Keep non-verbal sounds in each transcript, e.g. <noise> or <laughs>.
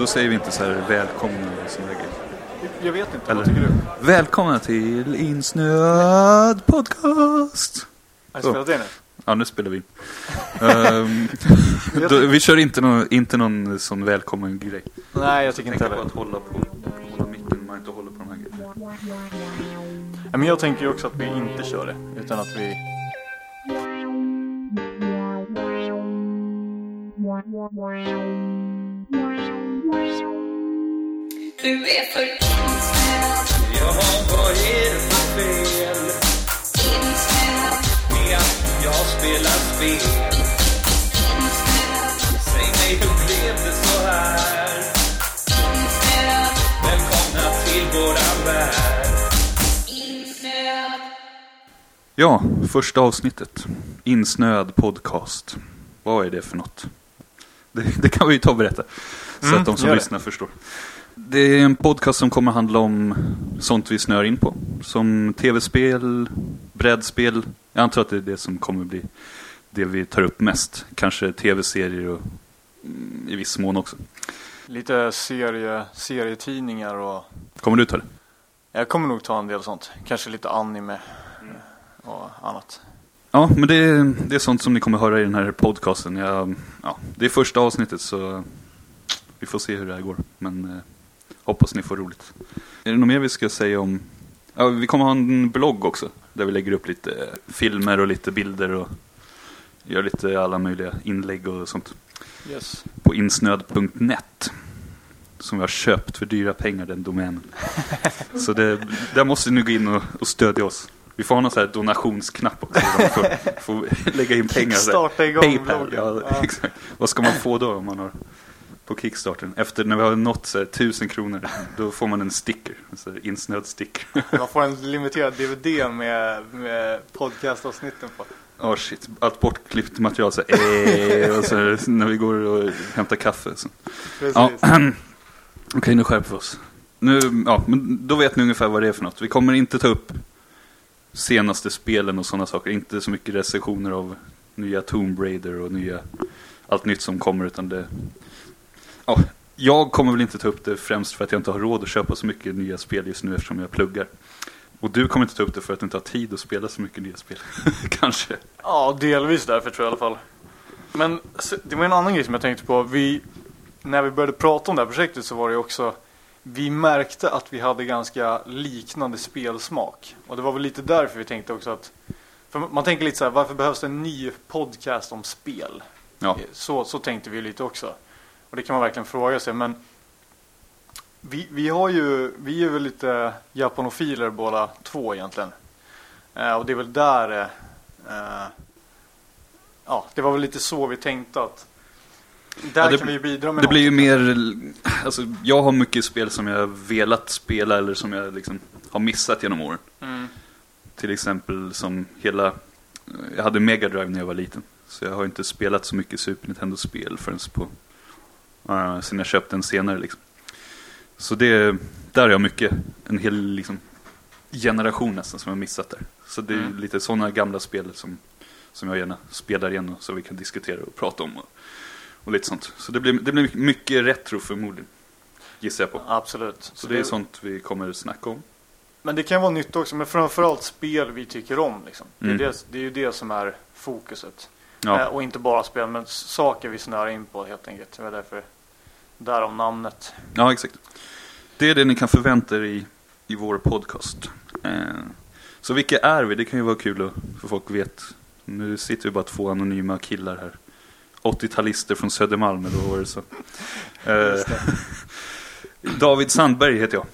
då säger vi inte så här välkomna och sådana grejer. Jag vet inte, Eller- vad tycker du? Välkomna till Insnöad podcast! Har jag spelat in det? Ja, nu spelar vi in. <laughs> Ehm, då, vi kör inte någon, inte någon sån välkommen grej. Nej, jag tycker inte heller. att hålla på hålla micken, man inte håller på de här grejerna. Ja, Men jag tänker ju också att vi inte kör det, utan att vi... Du är för insnöad, Jaha, vad är det för fel insnöad, med att jag spelar spel? insnöad, Säg mig, hur blev det så här? insnöad, Välkomna till våran värld. insnöad. Ja, första avsnittet. Insnöad podcast. Vad är det för något? Det, det kan vi ju ta och berätta. Så Mm, att de som gör det. lyssnar förstår. Det är en podcast som kommer handla om sånt vi snör in på. Som tv-spel, brädspel. Jag antar att det är det som kommer bli det vi tar upp mest. Kanske tv-serier och mm, i viss mån också. Lite serie, serietidningar och... Kommer du ta det? Jag kommer nog ta en del sånt. Kanske lite anime och annat. Ja, men det är, det är sånt som ni kommer höra i den här podcasten. Jag, ja, det är första avsnittet så vi får se hur det här går. Men eh, hoppas ni får roligt. Är det något mer vi ska säga om? Ja, vi kommer ha en blogg också. Där vi lägger upp lite filmer och lite bilder och gör lite alla möjliga inlägg och sånt. Yes. På insnöd.net. Som vi har köpt för dyra pengar, den domänen. <laughs> Så det, där måste ni gå in och, och stödja oss. Vi får ha någon sån här donationsknapp också. Får, får lägga in pengar. Kickstarta igång Paypal, ja, Ja. <laughs> exakt. Vad ska man få då om man har på Kickstarten? Efter när vi har nått så här, tusen kronor, då får man en sticker. Så här, insnöad sticker. <laughs> Man får en limiterad DVD med, med podcastavsnitten på. Åh shit, allt bortklippt material så här, eh, och så här, när vi går och hämtar kaffe. Så. Precis. Ja, <clears throat> okej nu skärper vi oss. Nu, ja, men då vet ni ungefär vad det är för något. Vi kommer inte ta upp senaste spelen och sådana saker. Inte så mycket recensioner av nya Tomb Raider och nya, allt nytt som kommer. Utan det, ja, jag kommer väl inte ta upp det främst för att jag inte har råd att köpa så mycket nya spel just nu eftersom jag pluggar. Och du kommer inte ta upp det för att du inte har tid att spela så mycket nya spel. <laughs> Kanske. Ja, delvis därför tror jag i alla fall. Men det var en annan grej som jag tänkte på. Vi, när vi började prata om det här projektet så var det också vi märkte att vi hade ganska liknande spelsmak. Och det var väl lite därför vi tänkte också att man tänker lite så här, varför behövs det en ny podcast om spel? Ja, Så, så tänkte vi lite också. Och det kan man verkligen fråga sig. Men vi, vi har ju, vi är väl lite japanofiler båda två egentligen. Eh, och det är väl där, eh, ja, det var väl lite så vi tänkte att där Ja, det- kan vi bidra med Det blir ju mer, alltså jag har mycket spel som jag velat spela eller som jag liksom har missat genom åren. Mm. Till exempel som hela, jag hade Mega Drive när jag var liten. Så jag har inte spelat så mycket Super Nintendo-spel förrän på, uh, sen jag köpte den senare liksom. Så det, där har jag mycket, en hel liksom, generation nästan som jag missat där. Så det är Mm. lite sådana gamla spel som, som jag gärna spelar igen och så vi kan diskutera och prata om. Och, och lite sånt. Så det blir, det blir mycket retro förmodligen. Gissar jag på. Absolut. Så det är sånt vi kommer snacka om. Men det kan vara nytt också, men framförallt spel vi tycker om. Liksom. Det, är Mm. det, det är ju det som är fokuset. Ja. Eh, och inte bara spel, men saker vi snör in på helt enkelt. Det var därför, därav namnet. Ja, exakt. Det är det ni kan förvänta er i, i vår podcast. Eh, så vilka är vi? Det kan ju vara kul att, för folk vet. Nu sitter vi bara två anonyma killar här. 80-talister från Södermalm, eller vad var det så? Eh, David Sandberg heter jag.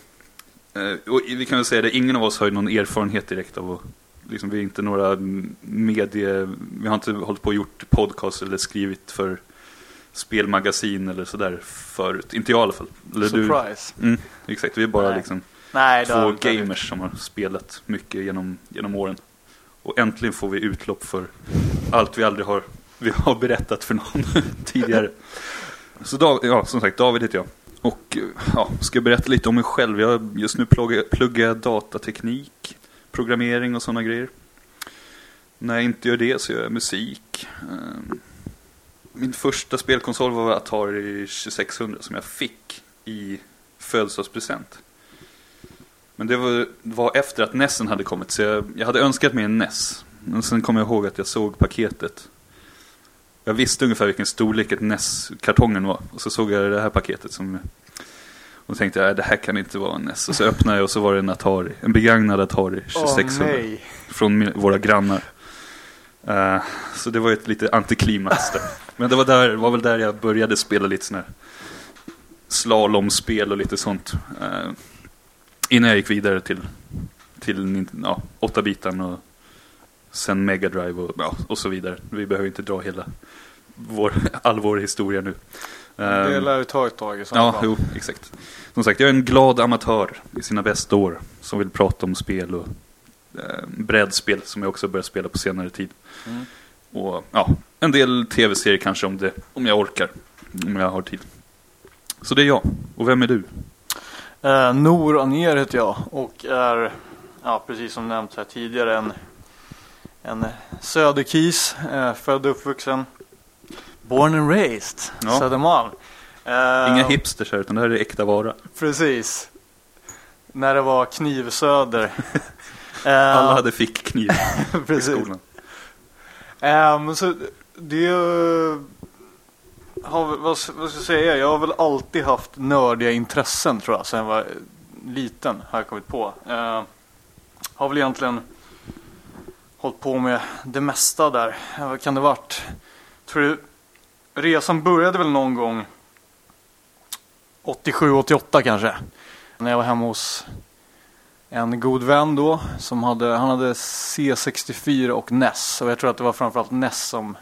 Och vi kan väl säga det, ingen av oss har ju någon erfarenhet direkt av att Liksom, vi är inte några medie... Vi har inte hållit på och gjort podcast eller skrivit för spelmagasin eller sådär förut. Inte jag i alla fall. Eller du. Surprise. Mm, exakt, vi är bara Nej. liksom Nej, två gamers som har spelat mycket genom, genom åren. Och äntligen får vi utlopp för allt vi aldrig har, vi har berättat för någon <laughs> tidigare. Så Dav, ja, som sagt, David heter jag. Och ja, ska berätta lite om mig själv. Jag, just nu pluggar, pluggar jag datateknik, programmering och sådana grejer. När jag inte gör det så gör jag musik. Ehm, min första spelkonsol var Atari 2600 som jag fick i födelsedagspresent. Men det var, var efter att Nessen hade kommit, så jag, jag hade önskat mig en Ness. Men sen kom jag ihåg att jag såg paketet. Jag visste ungefär vilken storlek ett NES-kartongen var. Och så såg jag det här paketet som... Och tänkte jag, "Nej, det här kan inte vara en NES. Och så öppnade jag och så var det en Atari. En begagnad Atari 2600 Åh nej. från våra grannar. Eh, så det var ju ett lite antiklimax där. Men det var, där, var väl där jag började spela lite sådana här slalomspel och lite sånt. Eh, innan jag gick vidare till, till ja, 8-bitan och sen Mega Drive och, ja, och så vidare. Vi behöver inte dra hela vår, all vår historia nu. Det Eh, lär ju ta ett tag i sådana Ja, fall. jo, exakt. Som sagt, jag är en glad amatör i sina bästa år som vill prata om spel och eh, brädspel som jag också börjat spela på senare tid. Mm. Och ja, en del tv-serier kanske om, det, om jag orkar, om jag har tid. Så det är jag. Och vem är du? Eh, Nor Anér heter jag och är, ja, precis som nämnt här tidigare, en, en söderkis. Eh, född och uppvuxen. Born and raised. Ja. Södermalm. Eh, Inga hipsters här, utan det här är äkta vara. Precis. När det var knivsöder. <laughs> Eh, Alla hade fickkniv i <laughs> skolan. Men så det eh, har, vad, vad ska jag säga? Jag har väl alltid haft nördiga intressen tror jag. Sen jag var liten har jag kommit på. Eh, har väl egentligen hållit på med det mesta där. Vad kan det varit? Tror du, resan började väl någon gång 87-88 kanske. När jag var hemma hos en god vän då. Som hade, han hade C64 och NES. Och jag tror att det var framförallt NES som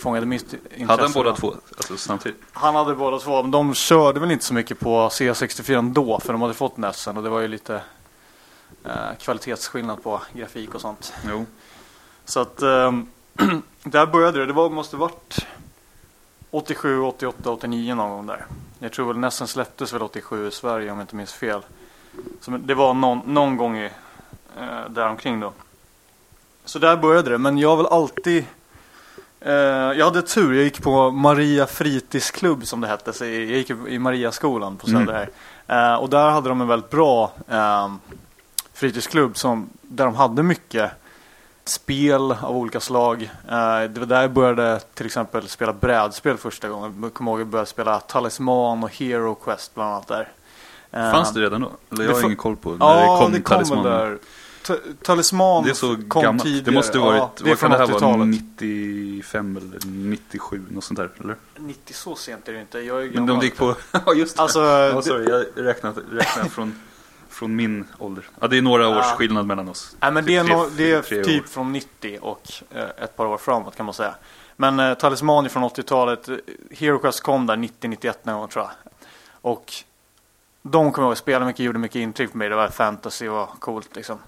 fångade mitt intresse. Hade han båda två alltså, samtidigt? Han hade båda två. Men de körde väl inte så mycket på C64 då. För de hade fått NESen. Och det var ju lite eh, kvalitetsskillnad på grafik och sånt. Jo. Så att ehm, <clears throat> där började det. Det var, måste varit 87, 88, 89 någon gång där. Jag tror väl nästan släpptes väl 87 i Sverige om jag inte minns fel. Så det var någon, någon gång i, eh, däromkring då. Så där började det. Men jag har väl alltid eh, jag hade tur, jag gick på Maria fritidsklubb som det hette. Så jag gick i Mariaskolan på Mm. Söder. Eh, och där hade de en väldigt bra eh, fritidsklubb som, där de hade mycket spel av olika slag. Eh, det var där jag började till exempel spela brädspel första gången. Jag kommer ihåg att jag började spela Talisman och Hero Quest bland annat där. Eh, Fanns det redan då? Eller jag har ingen koll på när Ja, det kom, det kom Talisman. där. Ta- Talisman Det är så kom gammalt. tidigare. Det måste varit, ja, det vad kan det här vara, 80-talet. 95 eller 97, något sånt där, eller? 90 så sent är det inte. Jag är Men de gick på, <laughs> ja just det. Alltså, det- sorry, jag räknar, räknar från, från min ålder. Ja, det är några års Ja. skillnad mellan oss. Nej men det är, Tre- no, det är tre typ år. från 90 och eh, ett par år framåt kan man säga. Men eh, Talisman från 80-talet. eh, Hero Quest kom där 90-91 någon gång tror jag. Och de kommer jag ihåg spela mycket, gjorde mycket intryck på mig. Det var fantasy och coolt liksom.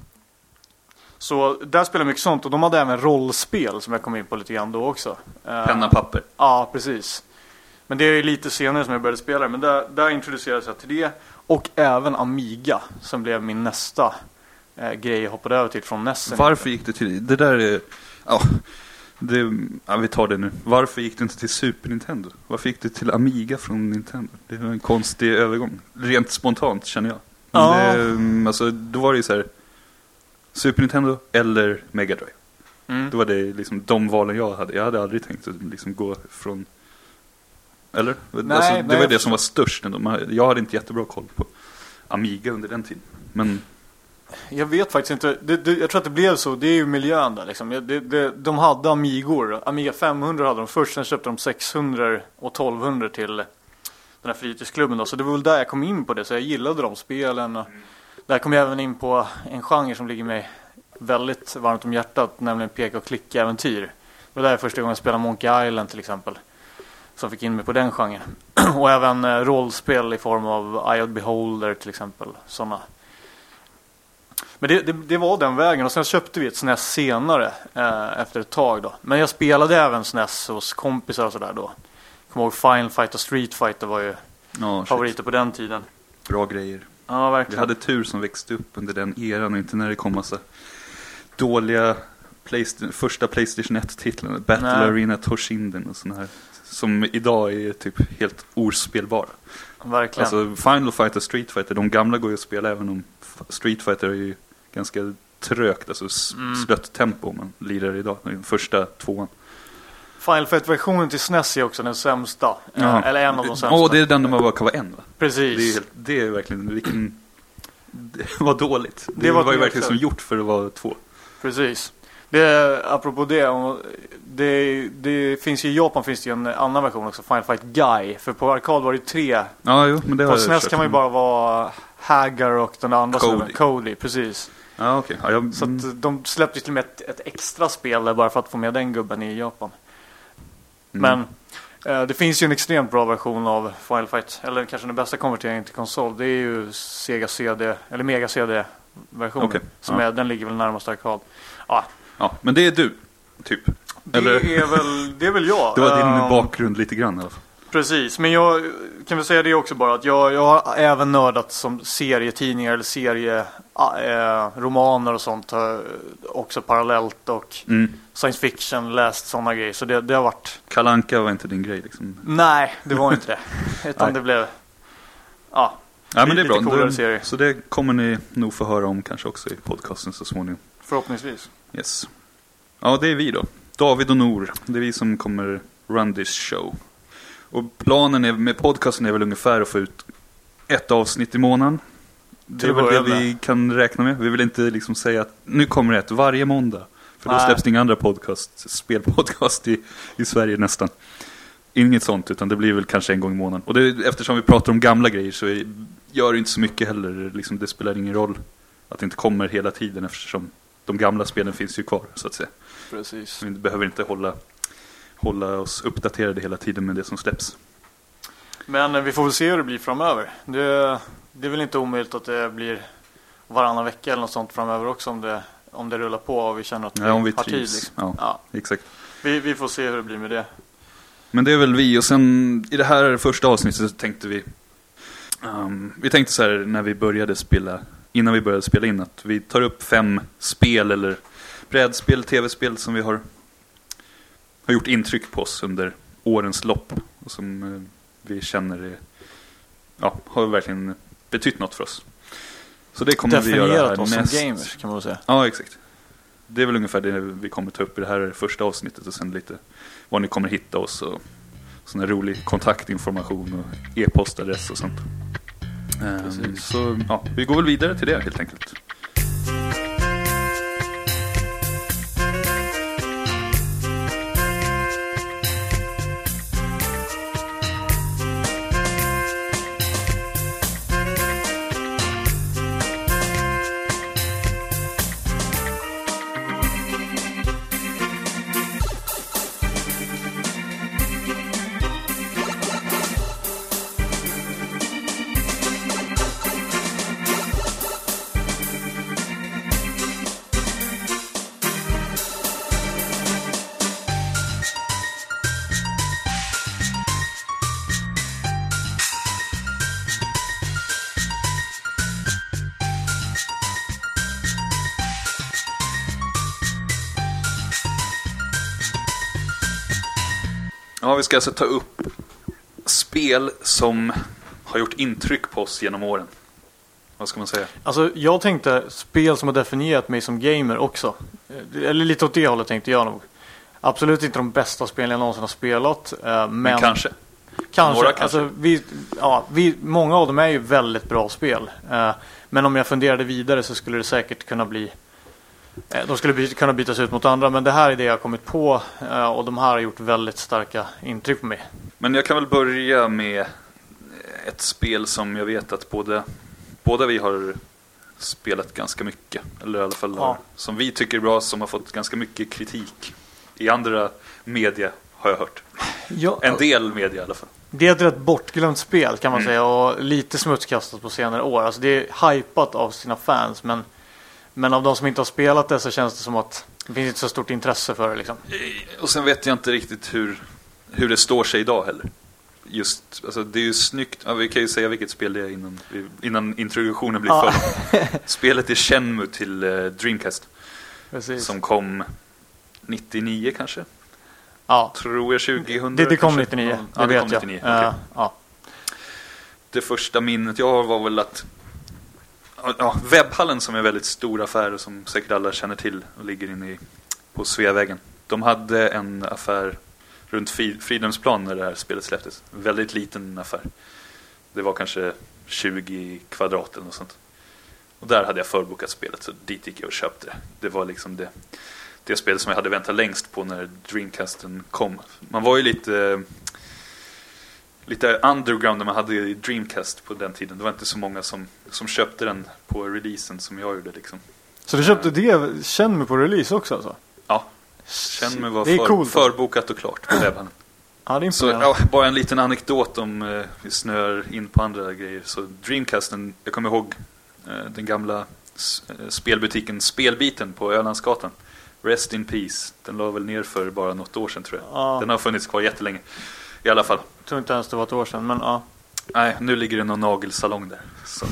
Så där spelade jag mycket sånt och de hade även rollspel som jag kom in på lite grann då också. Eh, Penna, papper. Ja, precis. Men det är ju lite senare som jag började spela Men där, där introducerades jag till det. Och även Amiga som blev min nästa eh, grej jag hoppade över till från Nessen. Varför gick du till, det där är, ja, det, ja, vi tar det nu. Varför gick du inte till Super Nintendo? Varför gick du till Amiga från Nintendo? Det var en konstig övergång. Rent spontant känner jag. Men Ja. det, mm, alltså, då var det ju så här, Super Nintendo eller Mega Drive. Mm. Det var det liksom de valen jag hade. Jag hade aldrig tänkt att liksom gå från... Eller? Nej, alltså, det nej, var jag det som var störst Jag hade inte jättebra koll på Amiga under den tiden. Men Jag vet faktiskt inte. Det, det, jag tror att det blev så. Det är ju miljön där liksom. Det, det, de hade Amigor. Amiga 500 hade de först. Sen köpte de 600 och 1200 till den här fritidsklubben då. Så det var väl där jag kom in på det. Så jag gillade de spelen. Och där kom jag även in på en genre som ligger mig väldigt varmt om hjärtat. Nämligen peka och klicka-äventyr. Det var där jag första gången spelade Monkey Island till exempel. Som fick in mig på den genren. <clears throat> och även eh, rollspel i form av Eye Beholder till exempel. Sådana. Men det, det, det var den vägen och sen köpte vi ett SNES senare eh, efter ett tag då. Men jag spelade även SNES hos kompisar och sådär då. Kommer ihåg Final Fight och Street Fighter var ju shit, favoriter på den tiden. bra grejer. Ja, Vi verkligen. hade tur som växte upp under den eran och inte när det kom massa dåliga Playsta- första Playstation 1-titlarna. Battle Nej. Arena Toshinden och såna här som idag är typ helt ospelbara. Verkligen. Alltså Final Fighter, Street Fighter, de gamla går ju att spela även om Street Fighter är ju ganska trögt, alltså Mm. slött tempo man lirar idag. Den första tvåan. Final Fight-versionen till SNES är också den sämsta. Ja. Eller en av de sämsta. Åh, det är den där man bara kan vara en va? Precis. Det är, helt, det är verkligen, vilken... Det var dåligt. Det, Det var var, ju verkligen som gjort för att vara två. Precis. Det, apropå det, det, det finns ju i Japan finns det ju en annan version också, Final Fight Guy. För på arkad var det tre. Ja, jo, men det På SNES kan man ju bara vara Hagar och den andra Cody. snubben, Cody. Precis. Ja, okej. Ja, jag, Så att de släppte till och med ett, ett extra spel där bara för att få med den gubben i Japan. mm. Men eh, det finns ju en extremt bra version av Final Fight. Eller kanske den bästa konverteringen till konsol. Det är ju Sega CD, eller Mega CD versionen. Okej, Som ja. är, den ligger väl närmast arkad. Ja, Ja, men det är du, typ. Det Eller- är väl, det är väl jag. Det var din Ehm, bakgrund lite grann i alla fall. Precis, men jag kan väl säga det också bara att jag, jag har även nördat som serietidningar eller serieromaner och sånt eh, också parallellt och Mm. science fiction, läst sådana grejer. Så det, det har varit, Kalanka var inte din grej liksom. nej det var inte det. <laughs> Utan det blev, ja, Ja, men det är bra. coolare. Så det kommer ni nog få höra om kanske också i podcasten så småningom. förhoppningsvis. Yes. Ja, det är vi då. David och Nor. Det är vi som kommer run this show. Och planen är, med podcasten är väl ungefär att få ut ett avsnitt i månaden. Det är väl det vi kan räkna med. Vi vill inte liksom säga att nu kommer ett varje måndag. För då Nej. släpps det inga andra podcast, spelpodcast i, i Sverige nästan. Inget sånt, utan det blir väl kanske en gång i månaden. Och det, eftersom vi pratar om gamla grejer så är, gör det inte så mycket heller. Liksom, det spelar ingen roll att det inte kommer hela tiden eftersom de gamla spelen finns ju kvar, så att säga. Precis. Vi behöver inte hålla, hålla oss uppdaterade hela tiden med det som släpps. Men vi får väl se hur det blir framöver. Det, det är väl inte omöjligt att det blir varannan vecka eller något sånt framöver också om det, om det rullar på och vi känner att vi, Ja, om vi har tid. Liksom. Ja, Ja, exakt. vi, vi får se hur det blir med det. Men det är väl vi och sen i det här första avsnittet så tänkte vi ehm, Vi tänkte så här när vi började spela Innan vi började spela in att vi tar upp fem spel eller brädspel, tv-spel som vi har Har gjort intryck på oss under årens lopp och som eh, vi känner Ja, har verkligen betytt något för oss Så det kommer vi göra Definierat här oss näst... som gamers kan man väl säga. Ja, exakt. Det är väl ungefär det vi kommer ta upp i det här första avsnittet och sen lite var ni kommer hitta oss och sån här rolig kontaktinformation och e-postadress och sånt. Ehm, Precis. så ja, vi går väl vidare till det helt enkelt. Ska alltså ta upp spel som har gjort intryck på oss genom åren. Vad ska man säga? Alltså jag tänkte spel som har definierat mig som gamer också. Eh, Eller lite åt det hållet tänkte jag nog. Absolut inte de bästa spelen jag någonsin har spelat. eh, Men, Men kanske. Kanske. Några kanske. Alltså, vi, ja, vi, många av dem är ju väldigt bra spel. Eh, men om jag funderade vidare så skulle det säkert kunna bli de skulle by, kunna bytas ut mot andra, men det här är det jag har kommit på eh, och de här har gjort väldigt starka intryck på mig. Men jag kan väl börja med ett spel som jag vet att båda, båda vi har spelat ganska mycket. Eller i alla fall Ja. som vi tycker är bra, som har fått ganska mycket kritik i andra media har jag hört. Ja, En del media i alla fall. Det är ett rätt bortglömt spel kan man Mm. säga och lite smutskastat på senare år. Alltså det är hypat av sina fans men, men av de som inte har spelat det så känns det som att det finns inte så stort intresse för det liksom. Och sen vet jag inte riktigt hur, hur det står sig idag heller. Just, alltså det är ju snyggt. Ja, vi kan ju säga vilket spel det är innan, innan introduktionen blir Ja. för <laughs> Spelet är Shenmue till eh, Dreamcast. Precis. Som kom 99 kanske. Ja, tror jag 2000. det, det kom kanske. 99. Ja, det det vet kom jag. 99. Eh, ja. Det första minnet jag har var väl att ja, Webbhallen som är en väldigt stor affär och som säkert alla känner till och ligger inne i, på Sveavägen. De hade en affär runt Fridhemsplan när det här spelet släpptes. En väldigt liten affär. Det var kanske 20 kvadrat eller något sånt. Och där hade jag förbokat spelet så dit gick jag och köpte det. Det var liksom det, det spelet som jag hade väntat längst på när Dreamcasten kom. Man var ju lite lite underground när man hade i Dreamcast på den tiden. Det var inte så många som, som köpte den på releasen som jag gjorde liksom. Så du köpte det, känn mig på release också alltså? Ja, känn mig var för, coolt. alltså. förbokat och klart på webbhallen. Ja, det är Så ja, bara en liten anekdot om eh, vi snör in på andra grejer. Så Dreamcasten, jag kommer ihåg eh, den gamla eh, spelbutiken Spelbiten på Ölandsgatan. Rest in Peace. Den la väl ner för bara något år sedan tror jag. Ja, Den har funnits kvar jättelänge. I alla fall. jag tror inte ens det var ett år sedan, men ja. Nej, nu ligger det någon nagelsalong där. Så.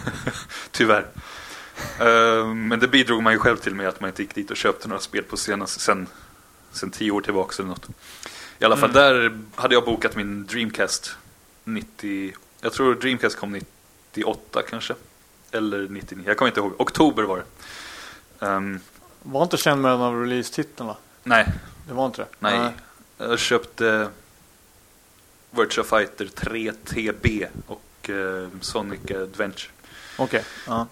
<laughs> Tyvärr. Eh, men det bidrog man ju själv till med att man inte gick dit och köpte några spel på senast, sen, sen tio år tillbaka eller något. I alla fall Mm. där hade jag bokat min Dreamcast 90, jag tror Dreamcast kom 98 kanske. Eller 99, jag kommer inte ihåg. Oktober var det. Ehm, Var inte känn med en av release-titlarna? nej, Det var inte det? nej. Jag köpte Virtua Fighter 3 TB och eh, Sonic Adventure. Okej. Ja.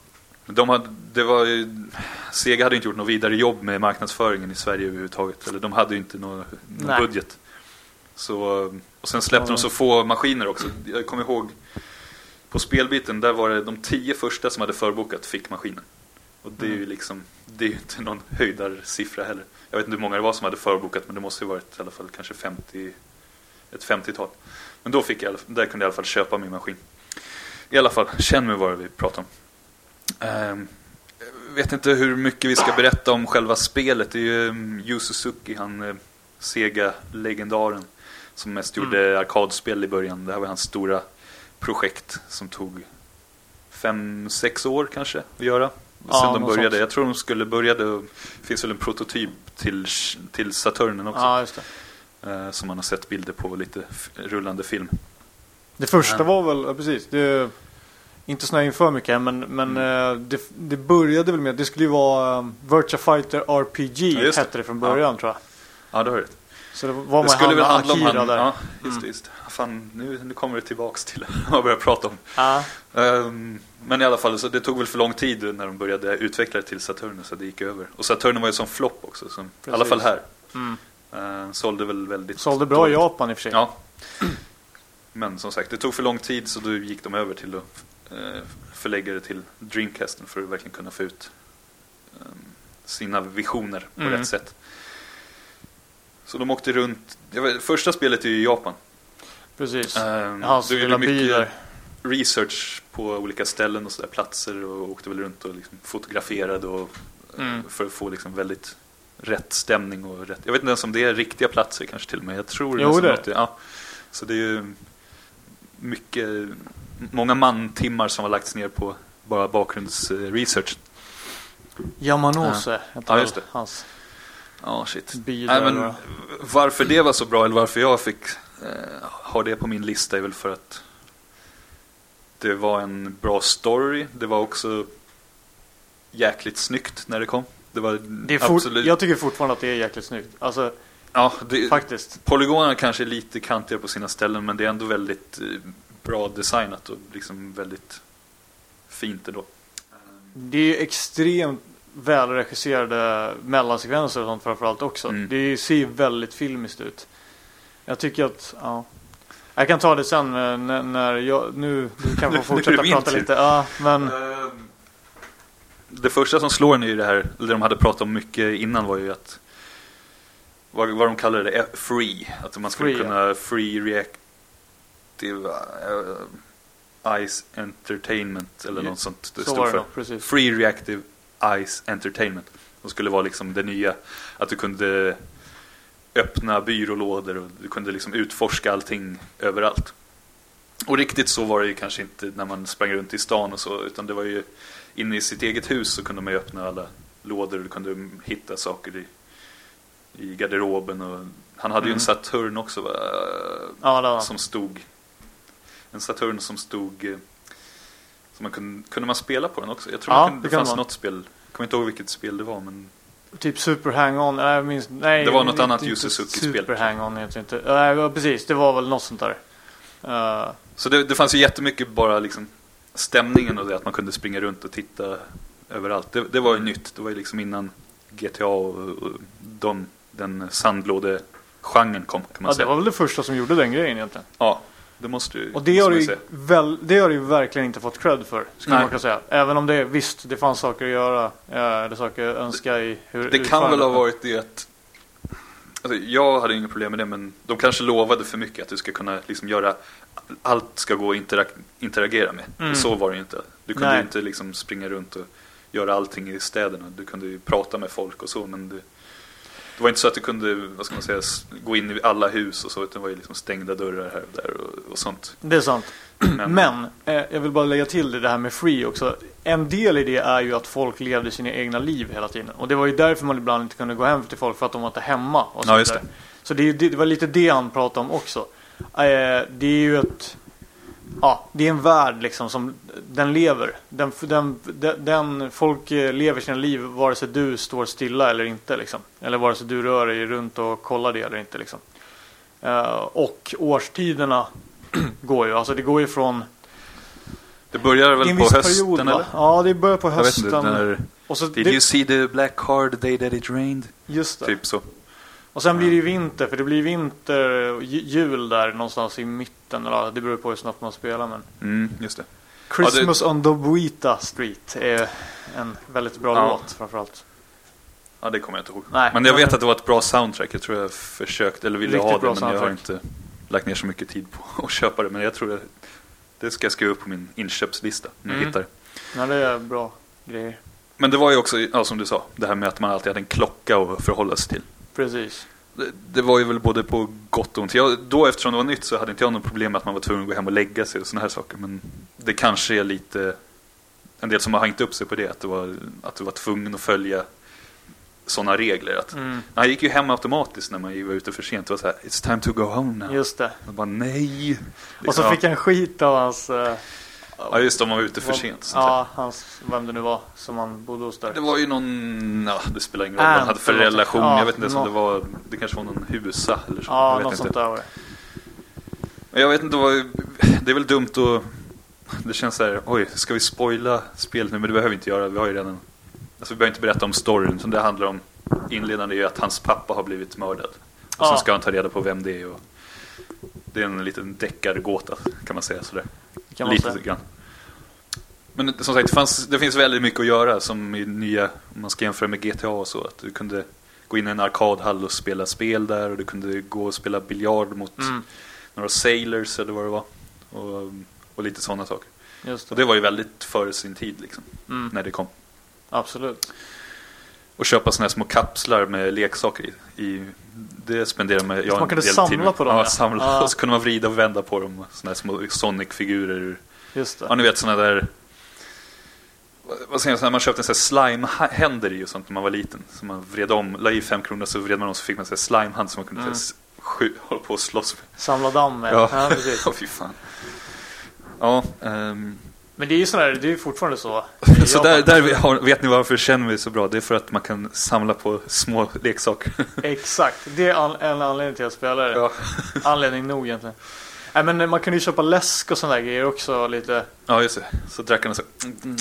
De hade, det var ju, Sega hade inte gjort något vidare jobb med marknadsföringen i Sverige överhuvudtaget. Eller de hade ju inte någon, någon budget. Så, och sen släppte de så få maskiner också. Jag kommer ihåg på spelbiten, där var det de tio första som hade förbokat fick maskinen. Och det är ju Mm. liksom, det är ju inte någon höjdarsiffra heller. Jag vet inte hur många det var som hade förbokat men det måste ju varit i alla fall kanske 50, ett 50-tal. Men då fick jag, där kunde jag i alla fall köpa min maskin. I alla fall, känn mig vad vi pratar om. Jag vet inte hur mycket vi ska berätta om själva spelet. Det är ju um, Yu Suzuki, han eh, Sega-legendaren som mest Mm. gjorde arkadspel i början. Det här var hans stora projekt som tog fem, sex år kanske att göra. Ja, Sen de började. sånt. Jag tror de skulle började. och- Det finns väl en prototyp till, till Saturnen också. ja, som man har sett bilder på lite rullande film. Det första Ja. var väl, ja, precis. Det, inte snöa in för mycket men, men Mm. eh, det, det började väl med att det skulle ju vara um, Virtua Fighter RPG Ja, det. hette det från början tror jag. Ja, det har du rätt. Så det var Det skulle väl handla om han. där. Ja, just Mm. Just. Fan, nu, nu kommer det tillbaks till <laughs> vad jag börjar prata om. Ja. Ehm, men i alla fall, så det tog väl för lång tid när de började utveckla det till Saturn så det gick över. Och Saturn var ju som flopp också, som, i alla fall här. Mm. Uh, sålde väl väldigt Sålde bra i. Japan i och för sig. Ja. Men som sagt, det tog för lång tid så då gick de över till att eh, förlägga det till Dreamcasten för att verkligen kunna få ut eh, sina visioner på Mm. rätt sätt. Så de åkte runt. Vet, första spelet är ju i Japan. Precis. Um, det lilla by mycket där. research på olika ställen och sådär, platser och åkte väl runt och liksom fotograferade och, eh, Mm. för att få liksom väldigt rätt stämning och rätt. Jag vet inte ens om det är riktiga platser kanske till och med. Jag tror Jo, det det. Ja. Så det är ju mycket, många mantimmar som har lagts ner på bara bakgrundsresearch. Yamanose hette Ja, just det. hans Ja, shit. Nej, men varför det var så bra, eller varför jag fick eh, ha det på min lista är väl för att det var en bra story. Det var också jäkligt snyggt när det kom. Det var det är absolut... Jag tycker fortfarande att det är jäkligt snyggt. Alltså ja, det, faktiskt. polygonerna kanske är lite kantiga på sina ställen men det är ändå väldigt eh, bra designat och liksom väldigt fint ändå. Det är extremt välregisserade mellansekvenser och sånt framförallt också. Mm. Det ser väldigt filmiskt ut. Jag tycker att, ja. Jag kan ta det sen eh, när, jag, nu, <laughs> nu kan är fortsätta prata lite. Ja, men Ehm, Det första som slår en i det här, eller de hade pratat om mycket innan var ju att vad, vad de kallade det, eh, free. Att man skulle Free, kunna free reactive uh, ice entertainment eller Ja, något sånt det så stod för. precis. Free reactive ice entertainment. Det skulle vara liksom det nya, att du kunde öppna byrålådor och du kunde liksom utforska allting överallt. Och riktigt så var det ju kanske inte när man sprang runt i stan och så, utan det var ju inne i sitt eget hus så kunde man ju öppna alla lådor och kunde hitta saker i, i garderoben. Och han hade ju Mm. en Saturn också va? Ja, det var som stod en Saturn som stod eh, som man kunde, kunde man spela på den också? Jag tror Ja, man kunde, det det fanns man. något spel, jag kommer inte ihåg vilket spel det var men Typ Super Hang-On. Jag minns, nej, Det var något annat inte Yu Suzuki-spel. Super Hang-On heter inte. Nej, ja, precis. Det var väl något sånt där. Eh, Så det, det fanns ju jättemycket bara liksom stämningen och det att man kunde springa runt och titta överallt. Det, det var ju nytt, det var ju liksom innan GTA och, och de, den sandlådegenren kom kan man ja, det säga. var väl det första som gjorde den grejen egentligen. Ja, det måste ju Och det har, du, väl, det har du ju verkligen inte fått cred för, skulle Nej. man kunna säga. Även om det, visst, det fanns saker att göra. Eh, det saker att önska i hur Det kan väl ha varit det att alltså, Jag hade inga problem med det men de kanske lovade för mycket att du ska kunna liksom göra Allt ska gå att interak- interagera med. Mm. Så var det ju inte. Du kunde ju inte liksom springa runt och göra allting i städerna. Du kunde ju prata med folk och så men det, det var inte så att du kunde, vad ska man säga, gå in i alla hus och så utan det var ju liksom stängda dörrar här och där och, och sånt. Det är sant. Men, Men eh, jag vill bara lägga till det här med free också. En del i det är ju att folk levde sina egna liv hela tiden. Och det var ju därför man ibland inte kunde gå hem till folk för att de var inte hemma. Och Ja, just det. Så det, det, var lite det han pratade om också. Eh, det är ju ett... Ja, det är en värld liksom som den lever. Den, den, den, den, folk lever sina liv vare sig du står stilla eller inte liksom. Eller vare sig du rör dig runt och kollar det eller inte liksom. Eh, och årstiderna <clears throat> går ju. Alltså det går ju från... det började Det är väl på hösten period eller? Ja, det börjar på hösten. inte, när, och så Did det, you see the black the day that it rained? Just det. Typ så. Och sen blir det ju vinter, för det blir vinter och ju- jul där någonstans i mitten. Eller, ja, det beror på hur snabbt man spelar men. Mm, just det. Christmas on the Buita Street är en väldigt bra Ja. låt framförallt. Ja, det kommer jag inte ihåg. Nej, men jag men- vet att det var ett bra soundtrack. Jag tror jag försökt, eller ville Riktigt ha det, men jag har soundtrack. inte lagt ner så mycket tid på <laughs> att köpa det. Men jag tror det ska jag skriva upp på min inköpslista när jag Mm. hittar det. Ja, det är bra grejer. Men det var ju också, ja, som du sa, det här med att man alltid hade en klocka att förhålla sig till. Precis. Det, det var ju väl både på gott och ont. Jag, då eftersom det var nytt så hade inte jag något problem med att man var tvungen att gå hem och lägga sig och sådana här saker. Men det kanske är lite, en del som har hängt upp sig på det, att du var, att du var tvungen att följa sådana regler. Att, Mm, Han gick ju hem automatiskt när man var ute för sent. Det var så här, it's time to go home now. just det. Jag bara, nej. Och så Liksom, fick han skit av hans... eh, Ja, just det, om man var ute för vad- sent. Ja, hans, vem det nu var som han bodde hos där. Det var ju någon, ja, det spelar ingen roll vad han hade för relation. Ja, jag vet inte ens om nå- det var, det kanske var någon husa eller så. Ja, jag vet något inte. sånt där var det. Jag vet inte vad, det är väl dumt att, det känns så här, oj, ska vi spoila spelet nu? Men det behöver vi inte göra, vi har ju redan, alltså vi behöver inte berätta om storyn. Som det handlar om, inledande är ju att hans pappa har blivit mördad. Och Ja. sen ska han ta reda på vem det är. Och det är en liten deckargåta kan man säga sådär. Kan man Lite säga. grann. Men som sagt, det, fanns, det finns väldigt mycket att göra som i nya, om man ska jämföra med GTA och så. Att du kunde gå in i en arkadhall och spela spel där och du kunde gå och spela biljard mot Mm, några sailors eller vad det var. Och, och lite sådana saker. just Och det. det var ju väldigt före sin tid liksom, Mm, när det kom. Absolut. Och köpa sådana här små kapslar med leksaker i. i det spenderade man, jag man kunde samla på dem, Ja, ja. samla. Ja. Och så kunde man vrida och vända på dem. Sådana här små Sonic-figurer. Just det. Ja, ni vet sådana där... vad- säger jag, man köpte en slime-händer i och sånt när man var liten. Så man vred om, la i fem kronor så vred man om så fick man en slime-hand som man kunde Mm. sky- hålla på och slåss med. Samla damm med. Ja. Ja, precis. <laughs> Ja, fy fan. Ja, ehm, Men det är ju sådär, det är ju fortfarande så. <laughs> så där, där vi har, vet ni varför känner mig så bra? Det är för att man kan samla på små leksaker. <laughs> Exakt, det är an- en anledning till att spela det. Ja, Anledning nog egentligen. Nej men man kan ju köpa läsk och sådana där grejer också lite. ja just det. Så drack han och så... Mm.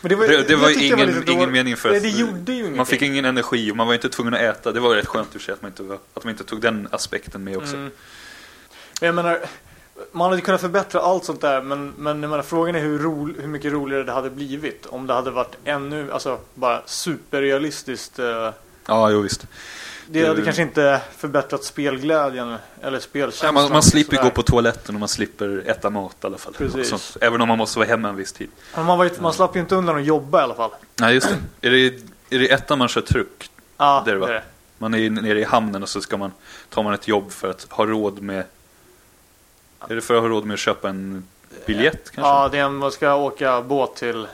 Men det var, Det, det var ingen, lite ingen dåligt. mening för Nej, det man fick ingen energi och man var inte tvungen att äta. Det var rätt skönt i och för sig att man inte, var, att man inte tog den aspekten med också. Mm. Men jag menar, man hade kunnat förbättra allt sånt där men, men jag menar, frågan är hur, ro, hur mycket roligare det hade blivit om det hade varit ännu, alltså bara superrealistiskt. eh, Ja, jo visst. Det hade kanske inte förbättrat spelglädjen eller spelkänslan. man, man slipper sådär. gå på toaletten och man slipper äta mat i alla fall. Precis. Även om man måste vara hemma en viss tid. Men man, var, man slapp ju inte undan att jobba i alla fall. Nej, just det. Är det, är det ettan man kör truck? Ja, Det är det. Man är nere i hamnen och så ska man, tar man ett jobb för att ha råd med... Är det för att ha råd med att köpa en biljett kanske? Ja, det är en, man ska åka båt till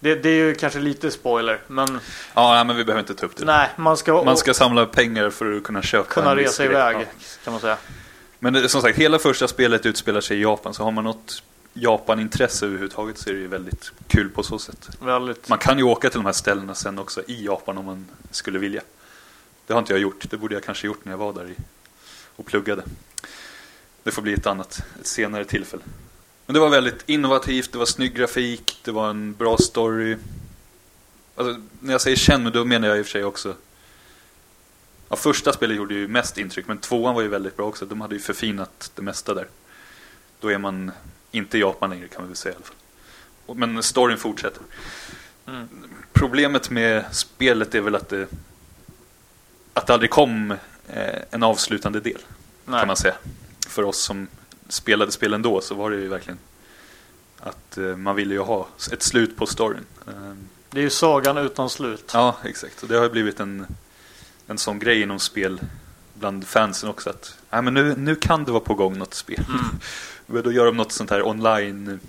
Det, det är ju kanske lite spoiler, men Ja, nej, men vi behöver inte ta upp det. nej, man ska, Man ska samla pengar för att kunna köpa kunna resa iväg, Ja. kan man säga. Men det, som sagt, hela första spelet utspelar sig i Japan. Så har man något Japan-intresse överhuvudtaget så är det ju väldigt kul på så sätt. Väldigt. Man kan ju åka till de här ställena sen också i Japan om man skulle vilja. Det har inte jag gjort. Det borde jag kanske gjort när jag var där i, och pluggade. Det får bli ett annat, ett senare tillfälle. Men det var väldigt innovativt, det var snygg grafik, det var en bra story. Alltså, när jag säger känn, då menar jag i och för sig också Ja, första spelet gjorde ju mest intryck, men tvåan var ju väldigt bra också. De hade ju förfinat det mesta där. Då är man inte i Japan längre kan man väl säga i alla fall. Men storyn fortsätter. Mm. Problemet med spelet är väl att det, att det aldrig kom eh, en avslutande del, Nej. kan man säga. För oss som spelade spelen då så var det ju verkligen att eh, man ville ju ha ett slut på storyn. Eh, Det är ju sagan utan slut. Ja, exakt. Och det har ju blivit en, en sån grej inom spel bland fansen också. att nej, men nu, nu kan det vara på gång något spel. Mm. <laughs> Då gör de något sånt här online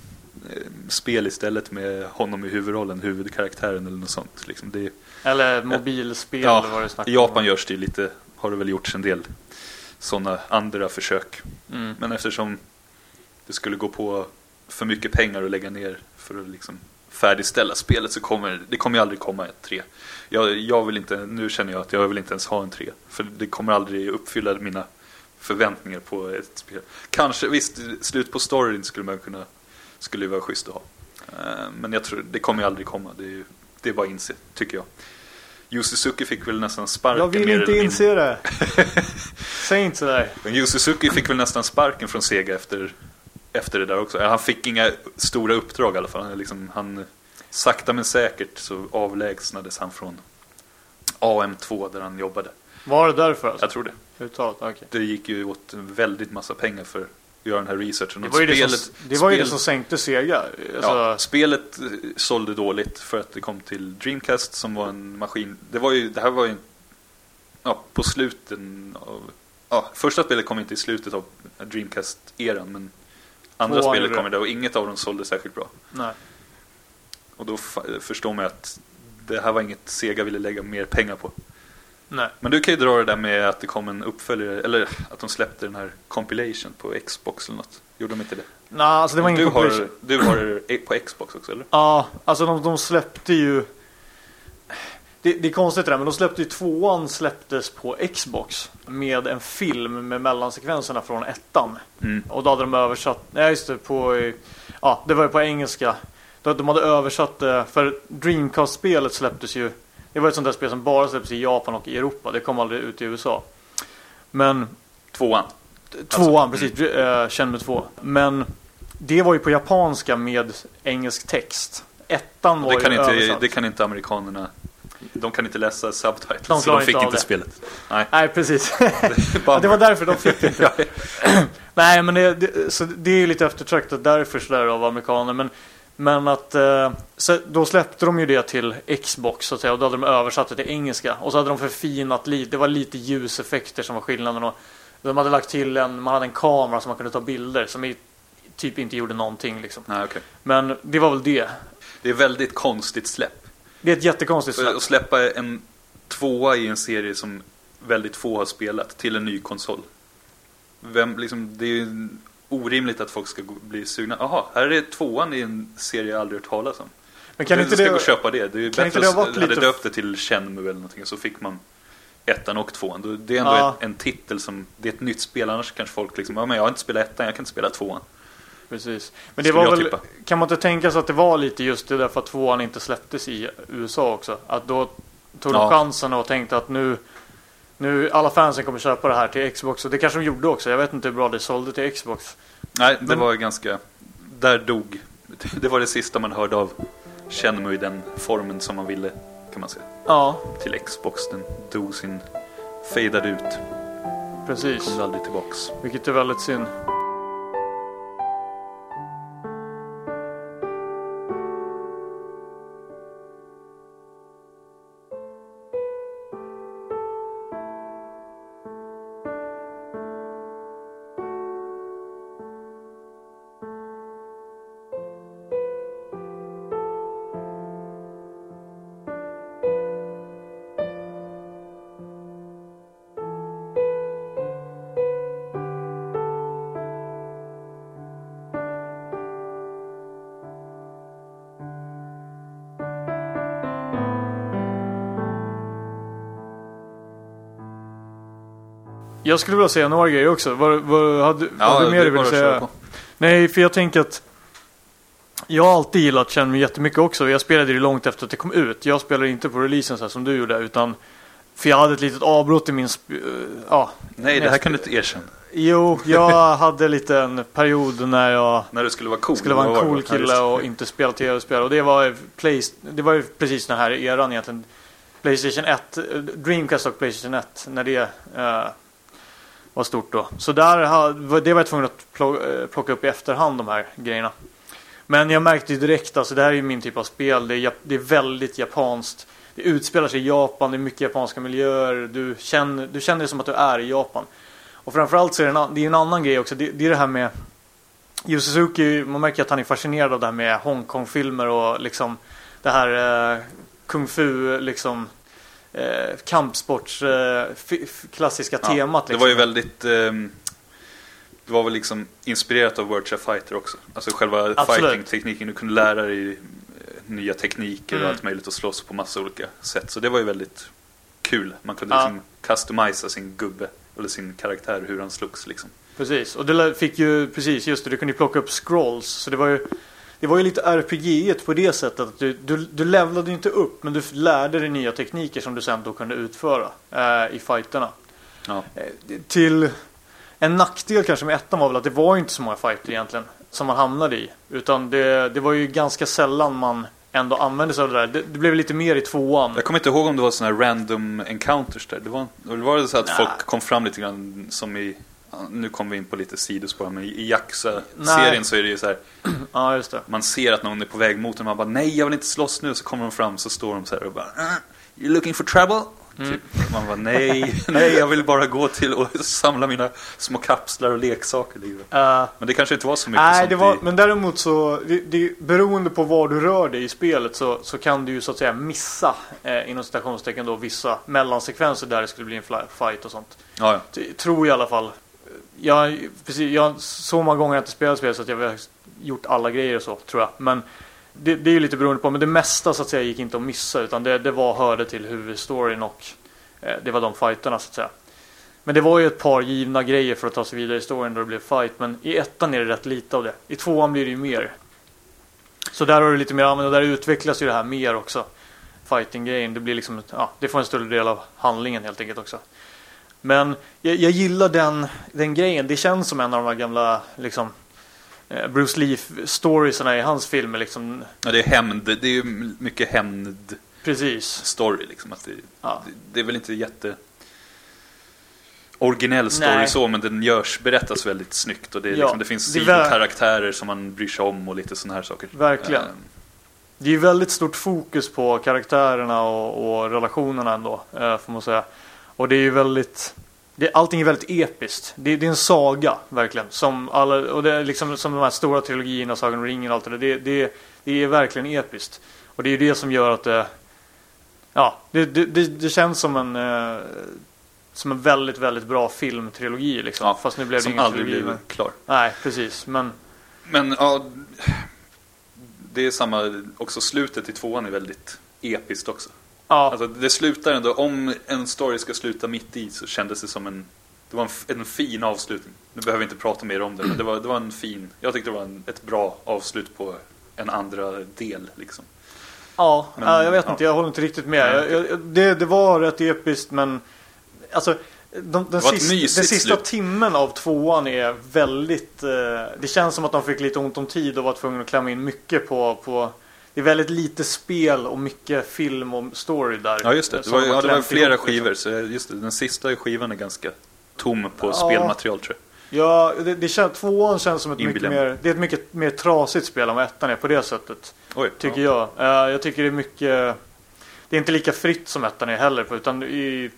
eh, spel istället med honom i huvudrollen, huvudkaraktären eller något sånt. Liksom det, Eller mobilspel Ja, eller vad det I Japan görs det lite, har det väl gjorts en del sådana andra försök. Mm. Men eftersom det skulle gå på för mycket pengar att lägga ner för att liksom färdigställa spelet så kommer det kommer ju aldrig komma ett 3. Jag, jag vill inte, nu känner jag att jag vill inte ens ha en 3. För det kommer aldrig uppfylla mina förväntningar på ett spel. Kanske, visst, slut på storyn skulle man kunna, skulle ju vara schysst att ha. Eh, Men jag tror, det kommer ju aldrig komma. Det är, ju, det är bara att inse, tycker jag. Yu Suzuki fick väl nästan sparken Jag vill inte inse det. <laughs> Säg inte sådär. men Yu Suzuki fick väl nästan sparken från Sega efter, efter det där också. Han fick inga stora uppdrag i alla fall. Han, liksom, han sakta men säkert så avlägsnades han från AM2 där han jobbade. Var det därför alltså? Jag tror det. Uttalat, okej. Det gick ju åt en väldigt massa pengar för göra den här researchen. Det var ju, det, spelet, som, det, var ju det som sänkte Sega. Alltså, Ja, spelet eh, sålde dåligt för att det kom till Dreamcast som var en maskin. Det, var ju, det här var ju ja, på sluten av... Ja, första spelet kom inte i slutet av Dreamcast-eran men andra Tvåan spelet kom det. där och inget av dem sålde särskilt bra. nej. Och då förstår man att det här var inget Sega ville lägga mer pengar på. Nej. Men du kan ju dra det där med att det kom en uppföljare, eller att de släppte den här compilation på Xbox eller något. Gjorde de inte det? Nej, alltså det var du, ingen har, compilation. du har det på Xbox också eller? Ja, alltså de, de släppte ju... Det, det är konstigt det där, men de släppte ju tvåan släpptes på Xbox med en film med mellansekvenserna från ettan. Mm. Och då hade de översatt, nej just det, på, ja det var ju på engelska. De hade översatt det, för Dreamcast-spelet släpptes ju, det var ett sånt där spel som bara släpptes i Japan och i Europa. Det kom aldrig ut i USA. Men Tvåan. Tvåan, Alltså, precis. Mm. Känn med två. Men det var ju på japanska med engelsk text. Ettan var Det kan, ju inte, översatt. det kan inte amerikanerna. De kan inte läsa subtitles. De så de fick inte inte spelet. Nej. Nej, precis. <laughs> <laughs> Det var därför de fick det inte. <clears throat> Nej, men det, det, så det är ju lite eftertraktat därför sådär av amerikaner. Men, men att eh, så då släppte de ju det till Xbox så att säga. Och då hade de översatt det till engelska. Och så hade de förfinat lite. Det var lite ljuseffekter som var skillnaden. Och de hade lagt till en, man hade en kamera som man kunde ta bilder. Som i, typ inte gjorde någonting liksom. Nej, okej. Men det var väl det. Det är väldigt konstigt släpp. Det är ett jättekonstigt släpp. att släppa en tvåa i en serie som väldigt få har spelat till en ny konsol. Vem, liksom, det är ju orimligt att folk ska bli sugna. Jaha, här är tvåan i en serie jag aldrig hört talas om. Men kan Du inte ska det... gå och köpa det. Det är ju bättre ha att hade lite- döpt det till Shenmue eller någonting så fick man ettan och tvåan. Det är ändå Ja. en titel som, det är ett nytt spel. Annars kanske folk liksom, ja men jag har inte spelat ettan, jag kan inte spela tvåan. Precis. Men det Skulle var väl, tippa. kan man inte tänka sig att det var lite just det därför att tvåan inte släpptes i USA också? Att då tog de Ja. chansen och tänkte att nu, nu alla fansen kommer köpa det här till Xbox. Och det kanske de gjorde också. Jag vet inte hur bra det sålde till Xbox. Nej, det Men- var ganska, där dog, det var det sista man hörde av Shenmue i den formen som man ville, kan man säga. Ja, Till Xbox, den dog sin, fejdade ut, precis. kom aldrig tillbaks. Vilket är väldigt synd. Jag skulle vilja säga några grejer också. Vad, vad hade, vad hade mer du ville köra säga? på. Nej, för jag tänker att jag har alltid gillat Shenmue jättemycket också. Jag spelade det långt efter att det kom ut. Jag spelade inte på releasen så här som du gjorde, utan för jag hade ett litet avbrott i min... Eh, ja, Nej, det här kan du inte erkänna. jo, jag <laughs> hade lite en period när jag När du skulle vara cool. skulle vara en cool? Ja, kille och inte spela tv-spel. Och det var, play, det var ju precis den här eran egentligen. Playstation 1, eh, Dreamcast och Playstation 1 när det eh, var stort då. Så där det var jag tvungen att eh, plocka upp i efterhand de här grejerna. Men jag märkte ju direkt, alltså det här är ju min typ av spel. Det är, det är väldigt japanskt. Det utspelar sig i Japan, det är mycket japanska miljöer. Du känner, du känner det som att du är i Japan. Och framförallt så är det en, det är en annan grej också. Det, det är det här med Yu Suzuki, man märker att han är fascinerad av det här med Hongkong-filmer och liksom det här eh, kung fu, liksom eh, kampsports eh, klassiska Ja, temat. Det Liksom. var ju väldigt... ehm, det var väl liksom inspirerat av Virtua Fighter också. Alltså själva fighting-tekniken. Du kunde lära dig eh, nya tekniker Mm. och allt möjligt och slåss på massa olika sätt. Så det var ju väldigt kul. Man kunde Ja. liksom customisa sin gubbe eller sin karaktär hur han slogs liksom. Precis, och det fick ju, precis, just det, du kunde ju plocka upp scrolls. Så det var ju, det var ju lite RPG på det sättet att du, du, du levlade inte upp, men du lärde dig nya tekniker som du sen då kunde utföra eh, i fighterna. Ja. Eh, till en nackdel kanske med ettan var väl att det var inte så många fighter egentligen som man hamnade i. Utan det, det var ju ganska sällan man ändå använde sig av det där. Det, det blev lite mer i tvåan. Jag kommer inte ihåg om det var sådana här random encounters där. Det var, det så att Nej. folk kom fram lite grann som i... Nu kommer vi in på lite sidospår, men i Nej. Jaxa-serien så är det ju så här. <clears throat> Ja, just det. Man ser att någon är på väg mot en. Man bara nej jag vill inte slåss nu. Så kommer de fram så står de så här och bara "Uh, You looking for trouble? Mm. Typ. Man bara nej, <laughs> nej jag vill bara gå till och samla mina små kapslar och leksaker. Eh, Men det kanske inte var så mycket Nej, sånt det var, i... men däremot så, det, det, beroende på var du rör dig i spelet så, så kan du ju så att säga missa, eh, inom citationstecken då, vissa mellansekvenser där det skulle bli en fight och sånt. Ja, ja. Det, tror jag i alla fall. Jag, precis, jag, så många gånger har jag inte spelat spel så att jag har gjort alla grejer och så, tror jag. Men det, det är ju lite beroende på, men det mesta så att säga gick inte att missa utan det, det var, hörde till huvudstoryn och eh, det var de fighterna så att säga. Men det var ju ett par givna grejer för att ta sig vidare i storyn då det blev fight. Men i ettan är det rätt lite av det. I tvåan blir det ju mer. Så där har du lite mer användning och där utvecklas ju det här mer också. Fighting-grejen. Det blir liksom, ja, det får en större del av handlingen helt enkelt också. Men jag, jag gillar den, den grejen. Det känns som en av de här gamla liksom eh, Bruce Lee-storiesarna i hans filmer liksom. ja, det är hämnd. Det är ju mycket hämnd Precis. story liksom. Att det, Ja. det, det är väl inte jätte originell story Nej. så, men den görs, berättas väldigt snyggt och det, är Ja, liksom, det finns sidokaraktärer som man bryr sig om och lite sådana här saker. Verkligen. Eh, Det är väldigt stort fokus på karaktärerna och, och relationerna ändå, eh, får man säga. Och det är ju väldigt... Det, allting är väldigt episkt. Det, det är en saga, verkligen. Som alla, och det är liksom som de här stora trilogierna, Sagan om ringen och allt det där. Det, det, det är verkligen episkt. Och det är ju det som gör att det... Ja, det, det, det, känns som en... Eh, som en väldigt, väldigt bra filmtrilogi liksom. Ja, Fast nu blev det ingen aldrig trilogi. blev Men, klar. nej, precis. Men Men ja, det är samma, också slutet i tvåan är väldigt episkt också. Ja, Alltså det slutar ändå, om en story ska sluta mitt i så kändes det som en det var en, en fin avslutning. Nu behöver vi inte prata mer om det, men det var, det var en fin, jag tyckte det var en, ett bra avslut på en andra del liksom. Ja, Men, ja, jag vet ja. inte. Jag håller inte riktigt med. Jag, jag, det, det var rätt episkt men alltså de, den, sista, mysigt den sista slut. timmen av tvåan är väldigt... Eh, det känns som att de fick lite ont om tid och var tvungna att klämma in mycket på, på... Det är väldigt lite spel och mycket film och story där. Ja just det, det var, ja, det var flera ihop, liksom. skivor så just det, den sista skivan är ganska tom på Ja. spelmaterial tror jag. Ja, det, det känns, tvåan känns som ett mycket mer... Det är ett mycket mer trasigt spel än vad ettan är på det sättet. Oj, Tycker ja. jag. Eh, jag tycker det är mycket... Det är inte lika fritt som ettan är heller. Utan i,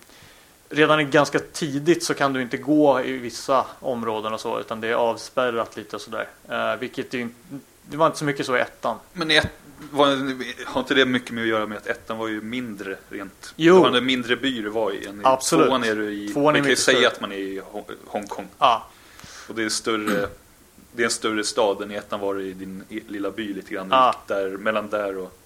redan i ganska tidigt så kan du inte gå i vissa områden och så. Utan det är avspärrat lite och sådär. Uh, vilket är, det var inte så mycket så i ettan. Men i ett, var, har inte det mycket med att göra med att ettan var ju mindre rent? Jo. Det var en mindre by du var i än Absolut. tvåan är du i, Tvåan är man kan ju säga större. att man är i Hong- Hongkong. Ja, Och det är större Det är en större stad än i ettan var det i din lilla by lite grann. Ja. Där, mellan där och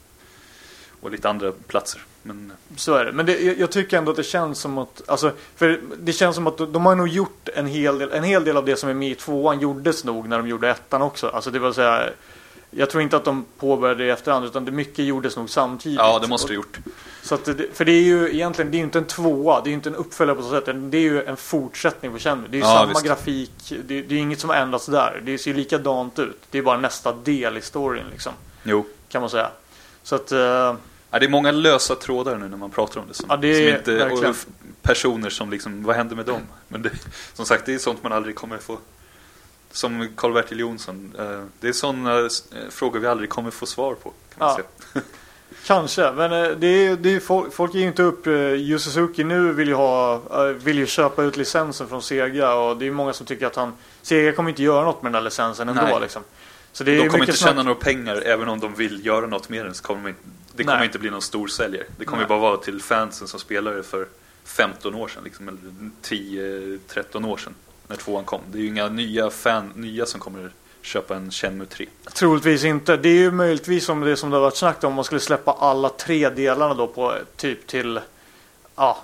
och lite andra platser. Men Så är det. Men det, jag, tycker ändå att det känns som att, alltså, för det känns som att de, har nog gjort en hel del, en hel del av det som är med i tvåan gjordes nog när de gjorde ettan också. Alltså det så här, jag tror inte att de påbörjade det i efterhand utan det mycket gjordes nog samtidigt. ja, det måste du gjort. Så att det, för det är ju egentligen, det är ju inte en tvåa, det är ju inte en uppföljare på så sätt. Det är ju en fortsättning på Shenmue. Det är ju Ja, samma visst. grafik, det, det är inget som har ändrats där. Det ser ju likadant ut. Det är bara nästa del i storyn liksom, Jo. kan man säga. Så att, eh, Ja, det är många lösa trådar nu när man pratar om det. Som, Ja, det som inte, verkligen. och personer som liksom, vad händer med dem? Men det, som sagt, det är sånt man aldrig kommer få. Som Karl-Bertil Jonsson. eh, Det är sådana eh, frågor vi aldrig kommer få svar på. Kan Ja. <laughs> Kanske, men eh, det är, det är, folk, folk ger ju inte upp. Yu Suzuki nu vill ju, ha, vill ju köpa ut licensen från Sega och det är många som tycker att han Sega kommer inte göra något med den där licensen ändå Nej. liksom. Så det är De kommer inte tjäna några pengar även om de vill göra något med den. Så kommer de inte, det kommer Nej. inte bli någon stor säljare. Det kommer Nej. ju bara vara till fansen som spelade för 15 år sedan. Liksom, eller 10-13 år sedan. När tvåan kom. Det är ju inga nya fan, nya som kommer köpa en Shenmue 3. Troligtvis inte. Det är ju möjligtvis som det som det har varit snackat om. Man skulle släppa alla tre delarna då på typ till ja,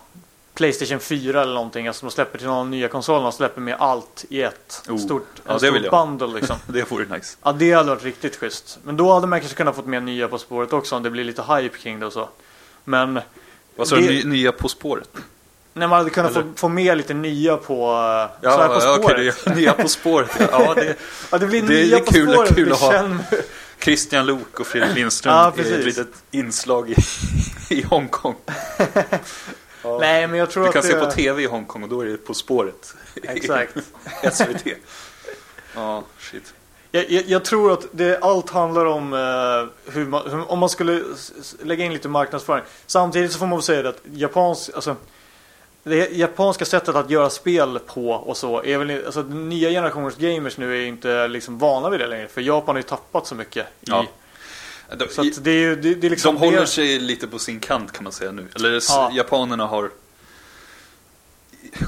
Playstation 4 eller någonting. Alltså de släpper till någon nya konsolerna och släpper med allt i ett Oh. stort, Ja, en det vill stor jag. bundle liksom. <laughs> Det vore nice. Ja, det hade varit riktigt schysst. Men då hade man kanske kunnat fått med nya På spåret också om det blir lite hype kring det och så. Men Vad sa du? Nya På spåret? när man hade kunnat få, Eller? få med lite nya på, eh, så här på ja, spåret. okej, det- nya På spåret. Ja, <laughs> ja det, Ja, det blir Det är nya ju På kul- spåret. kul att ha. Christian Lok och Fredrik Lindström Ja, är precis. ett litet inslag i, <laughs> i Hongkong. Nej, men jag tror Du att kan det... se på TV i Hongkong och då är det På spåret. <laughs> Exakt. SVT. Ja, shit. Jag, jag, jag tror att det, allt handlar om eh, hur man, hur, om man skulle lägga in lite marknadsföring. Samtidigt så får man väl säga det att japans, alltså, det japanska sättet att göra spel på och så är väl alltså, den nya generationens gamers nu är ju inte liksom vana vid det längre. För Japan har ju tappat så mycket. I, Ja. De, Så det är det, det är liksom de håller det- sig lite på sin kant kan man säga nu. Eller Ja. japanerna har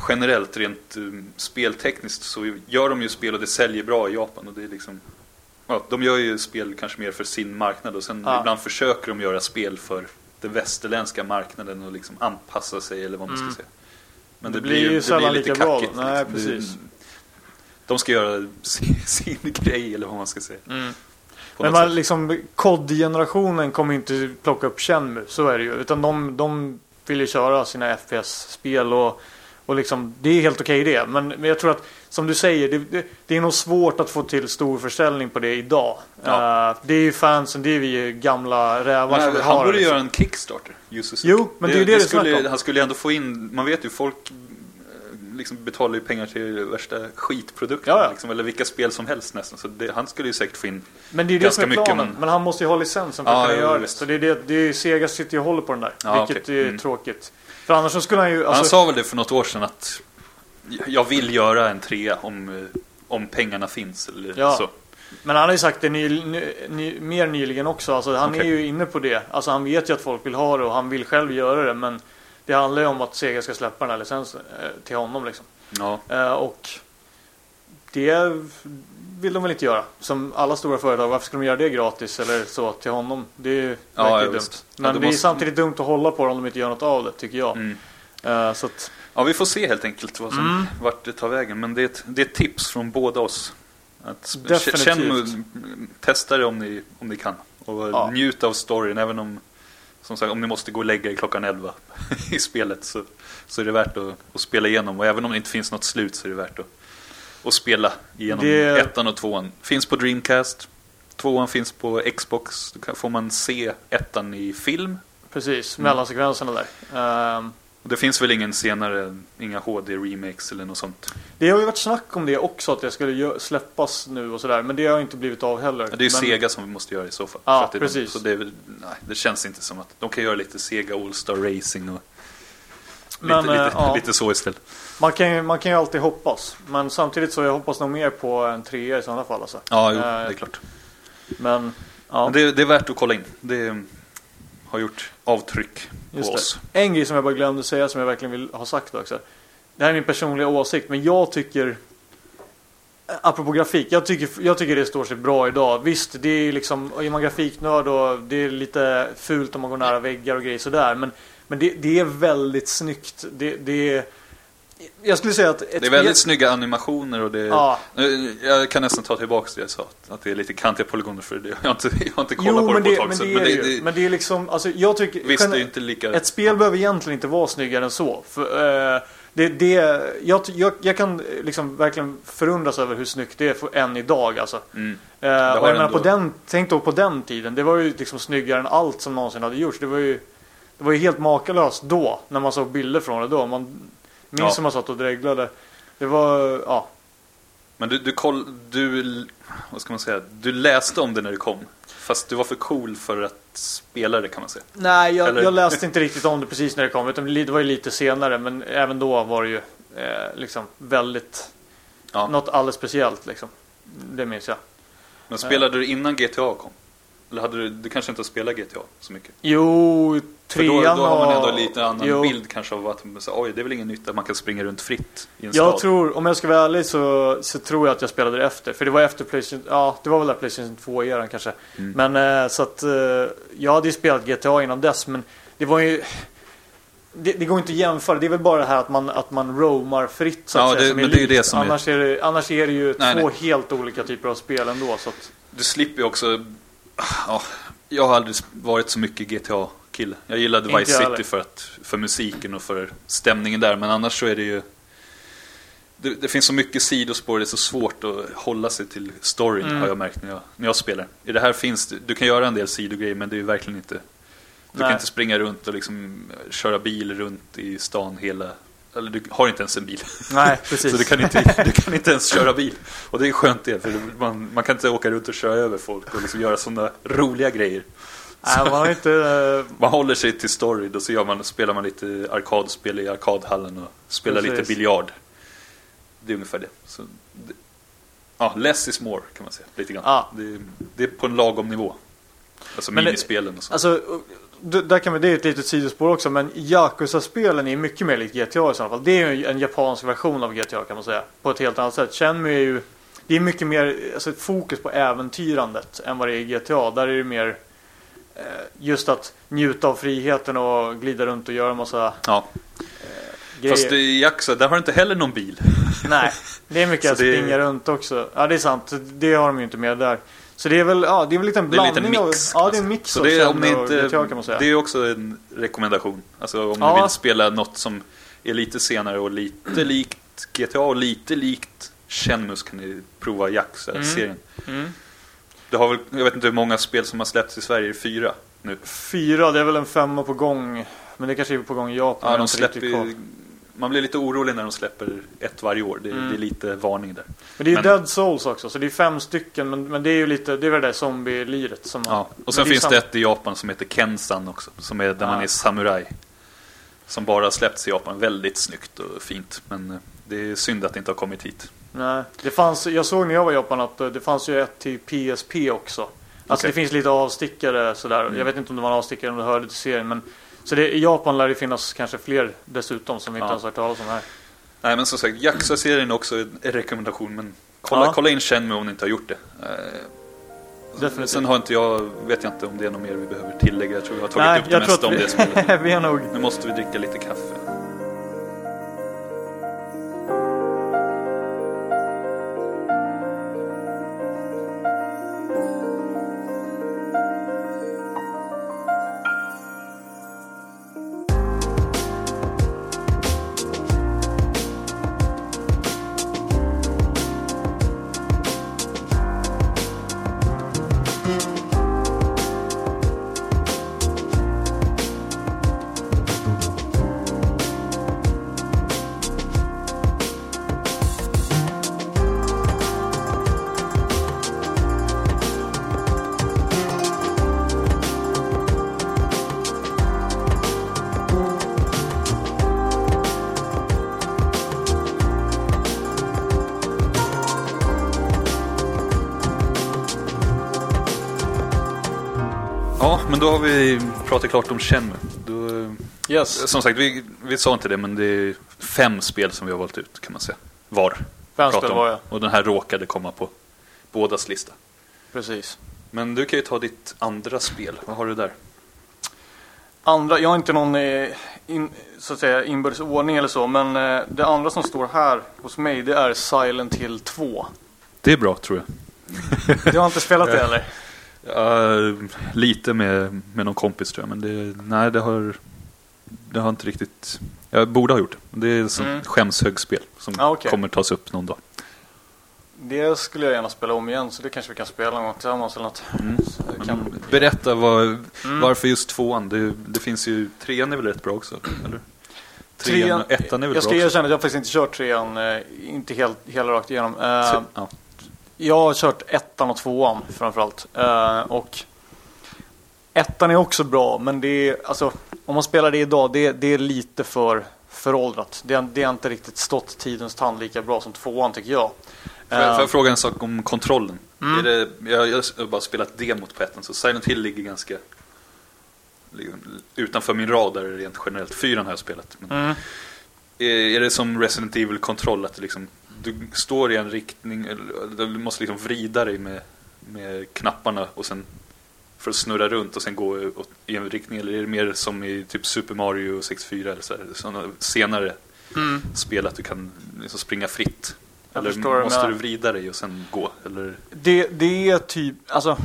generellt rent um, speltekniskt så gör de ju spel och det säljer bra i Japan. Och det är liksom, ja, de gör ju spel kanske mer för sin marknad och sen Ja. ibland försöker de göra spel för den västerländska marknaden och liksom anpassa sig eller vad man ska Mm. säga. Men Det blir ju sällan lika bra då. Nej, Det- precis. De ska göra sin, <laughs> sin grej eller vad man ska säga. Mm. Men man, sätt. liksom, COD-generationen kommer ju inte plocka upp Shenmue, så är det ju. Utan de, de vill ju köra sina FPS-spel och, och liksom, det är helt okej det. Men, men jag tror att, som du säger, det, det, det är nog svårt att få till stor försäljning på det idag. Ja. Eh, det är ju fansen, det är vi gamla rävar som vill han ha borde det. liksom. göra en Kickstarter. Suzuki. Jo, men det är ju det det är skulle. Han skulle ändå få in, man vet ju folk liksom betalar ju pengar till värsta skitprodukter. Ja, ja. Liksom, eller vilka spel som helst nästan. Så det, han skulle ju säkert få in. Men det är ju det som är mycket, planen. men- Men han måste ju ha licensen för Ja, att kunna göra det. Så det är, det, det är Sega sitter och håller på den där. Ja, vilket okej. är Mm. tråkigt. För annars så skulle han ju... Alltså, han sa väl det för något år sedan att jag vill göra en trea om, om pengarna finns. Eller Ja. så. Men han har ju sagt det ny, ny, ny, mer nyligen också. Alltså, han Okej. är ju inne på det. Alltså, han vet ju att folk vill ha det och han vill själv göra det. Men det handlar ju om att Sega ska släppa den här licensen eh, till honom. Liksom. Ja. Eh, och det vill de väl inte göra. Som alla stora företag. Varför ska de göra det gratis eller så till honom? Det är ju Ja, ja, dumt. Ja, Men då det är måste- samtidigt dumt att hålla på det om de inte gör något av det, tycker jag. Mm. Eh, så att, ja, vi får se helt enkelt vad som, Mm. vart det tar vägen. Men det är ett, det är ett tips från båda oss. Att Definitivt. Känn, testa det om ni, om ni kan. Och Ja. njut av storyn även om som sagt, om ni måste gå och lägga er klockan 11 <laughs> i spelet så, så är det värt att, att spela igenom. Och även om det inte finns något slut så är det värt att, att spela igenom Det- ettan och tvåan. Finns på Dreamcast. Tvåan finns på Xbox. Då får man se ettan i film. precis, Mm. mellansekvenserna där. Ehm, Och det finns väl ingen senare, inga HD-remakes eller något sånt. Det har ju varit snack om det också, att det skulle släppas nu och sådär. Men det har inte blivit av heller. Ja, Det är ju men, Sega som vi måste göra i så fall. Ja, det de- precis. Så det, nej, det känns inte som att de kan göra lite Sega All-Star Racing och Men, lite, eh, lite, ja. lite så istället. Man kan, ju, man kan ju alltid hoppas. Men samtidigt så jag hoppas nog mer på en trea i sådana fall. Alltså. Ja, jo, Eh, det är klart. Men, ja. Men det, det är värt att kolla in. Det har gjort avtryck på Just oss. det. En grej som jag bara glömde säga som jag verkligen vill ha sagt också. Det här är min personliga åsikt, men jag tycker Apropå grafik, jag tycker, jag tycker det står sig bra idag. Visst, det är liksom, är man grafiknörd och det är lite fult om man går nära väggar och grejer sådär. Men, men det, det är väldigt snyggt. Det, det är, jag skulle säga att... Det är väldigt spel- snygga animationer och det Ja. Nu, Jag kan nästan ta tillbaka det jag sa. Att det är lite kantiga polygoner för det. Jag har inte, jag har inte kollat Jo, på men det på ett det, tag men det är det ju. Men det är liksom, alltså jag tycker... Visst, det är inte lika... Ett spel behöver egentligen inte vara snyggare än så. För, eh, det, det, jag, jag, jag kan eh, liksom verkligen förundras över hur snyggt det är för än idag alltså. Mm. Eh, och jag menar på den, tänk då på den tiden. Det var ju liksom snyggare än allt som någonsin hade gjorts. Det var ju, det var ju helt makalöst då. När man såg bilder från det då. Man minns Ja. hur man satt och dreglade. Det var, ja. Men du, du, koll, du, vad ska man säga, du läste om det när det kom. Fast du var för cool för att spela det kan man säga. Nej, jag, jag läste inte riktigt om det precis när det kom. Utan det var ju lite senare. Men även då var det ju eh, liksom väldigt, Ja. något alldeles speciellt liksom. Det minns jag. Men spelade du innan GTA kom? Eller hade du, du kanske inte spelat GTA så mycket? Jo, För trean då, då har man ändå lite annan jo. bild kanske av att så, oj, det är väl ingen nytta, man kan springa runt fritt i en Jag stad. tror, om jag ska vara ärlig så, så tror jag att jag spelade det efter. För det var efter Playstation, ja det var väl där Playstation 2-eran kanske. Mm. Men eh, så att, eh, jag hade ju spelat GTA innan dess men det var ju det, det går inte att jämföra. Det är väl bara det här att man, att man roamar fritt så att Ja, säga, det- men det är ju likt. det som är- annars är... det, annars är det ju Nej, två nej. helt olika typer av spel ändå. Så att, Du slipper ju också, ja, jag har aldrig varit så mycket GTA-kille. Jag gillade Inte Vice jag City heller. för, att, för musiken och för stämningen där, men annars så är det ju det, det finns så mycket sidospår, det är så svårt att hålla sig till storyn Mm. har jag märkt när jag, när jag spelar. I det här finns det, du kan göra en del sidogrejer men det är ju verkligen inte Du Nej. kan inte springa runt och liksom köra bil runt i stan hela eller du har inte ens en bil. nej, <laughs> precis. Så du kan, inte, du kan inte ens köra bil. Och det är skönt det, för man, man kan inte åka runt och köra över folk och liksom göra sådana roliga grejer. <laughs> nej, man inte... eh, Man håller sig till story, då så gör man, spelar man lite arkadspel i arkadhallen och spelar lite Precis. biljard. Det är ungefär det. Så, det. Ja, less is more kan man säga, lite grann. Ja. Det, det är på en lagom nivå. Alltså Men minispelen och så. Alltså, där kan vi, det är ett litet sidospår också, men Yakuza-spelen är mycket mer likt GTA i så fall. Det är ju en japansk version av GTA kan man säga. På ett helt annat sätt. Shenmue är ju, det är mycket mer alltså, fokus på äventyrandet än vad det är i GTA. Där är det mer just att njuta av friheten och glida runt och göra en massa ja. grejer. Fast i Jaxa, där har du inte heller någon bil. <laughs> Nej, det är mycket att det springa runt också. Ja, det är sant. Det har de ju inte med där. Så det är väl, ja, det är väl lite en Det är en blandning mix. av... Ja, det är en mix Så det är, om ni inte, GTA kan man säga. Det är också en rekommendation. Alltså om Ja. ni vill spela något som är lite senare och lite likt GTA och lite likt Shenmue så kan ni prova Jaxa-serien. Mm. Det har väl, jag vet inte hur många spel som har släppts i Sverige, fyra nu. Fyra, det är väl en femma på gång. Men det kanske är på gång i Japan. Ja, de släpper man blir lite orolig när de släpper ett varje år. Det, Mm. det är lite varning där. Men det är ju men- Dead Souls också, så det är fem stycken. Men, men det är ju lite, det är väl det där zombie-liret som Ja. Och sen finns det ett i Japan som heter Kensan också. Som är där Ja. man är samuraj. Som bara släppts i Japan. Väldigt snyggt och fint. Men eh, det är synd att det inte har kommit hit. Nej, det fanns, jag såg när jag var i Japan att eh, det fanns ju ett till PSP också. Alltså Okej. det finns lite avstickare sådär. Mm. Jag vet inte om det var en avstickare om det hörde till serien. Men, så det, i Japan lär det finnas kanske fler dessutom som vi inte Ja. ens har hört talas om här. Nej men som sagt, Jaxa-serien är också en rekommendation. Men kolla, Ja. kolla in Shenmue om ni inte har gjort det. Eh, Definitivt. Sen har inte jag, vet jag inte om det är något mer vi behöver tillägga. Jag tror vi har tagit Nej, upp det mesta om det spelet. <laughs> vi har nog... Nu måste vi dricka lite kaffe. Vi pratat klart om Shenmue. Då, Yes. som sagt, vi, vi sa inte det, men det är fem spel som vi har valt ut kan man säga. Var. Fem prata spel var jag. Och den här råkade komma på bådas lista. Precis. Men du kan ju ta ditt andra spel. Vad har du där? Andra, jag har inte någon eh, in, så att säga inbördes ordning eller så, men eh, det andra som står här hos mig det är Silent Hill 2. Det är bra tror jag. Du har inte spelat det <laughs> eller? Ja, lite med, med någon kompis tror jag, men det, nej, det har, det har inte riktigt... Jag borde ha gjort det. Det är ett Mm. mm. skämshögspel som Ah, okej. kommer tas upp någon dag. Det skulle jag gärna spela om igen, så det kanske vi kan spela någon gång tillsammans eller något. Mm. Kan... Berätta vad, Mm. varför just tvåan? Det, det finns ju, trean är väl rätt bra också? Eller? Trean, Trean, och ettan är väl jag ska bra också? erkänna att jag faktiskt inte kört trean, eh, inte helt, hela rakt igenom. Så, ja. Jag har kört ettan och tvåan framförallt. Eh, och ettan är också bra, men det är, alltså, om man spelar det idag, det, det är lite för föråldrat. Det, det har inte riktigt stått tidens tand lika bra som tvåan tycker jag. Får jag, Eh, får jag fråga en sak om kontrollen? Mm. Är det, jag, jag har bara spelat demot på ettan, så Silent Hill ligger ganska utanför min radar rent generellt. Fyran har jag spelat. Men mm, är, är det som Resident Evil-kontroll? Att det liksom, du står i en riktning, eller du måste liksom vrida dig med, med knapparna och sen för att snurra runt och sen gå i en riktning? Eller är det mer som i typ Super Mario 64 eller så här, sådana senare mm. spel att du kan liksom springa fritt? Jag eller måste menar. du vrida dig och sen gå? Eller? Det, det är typ, alltså,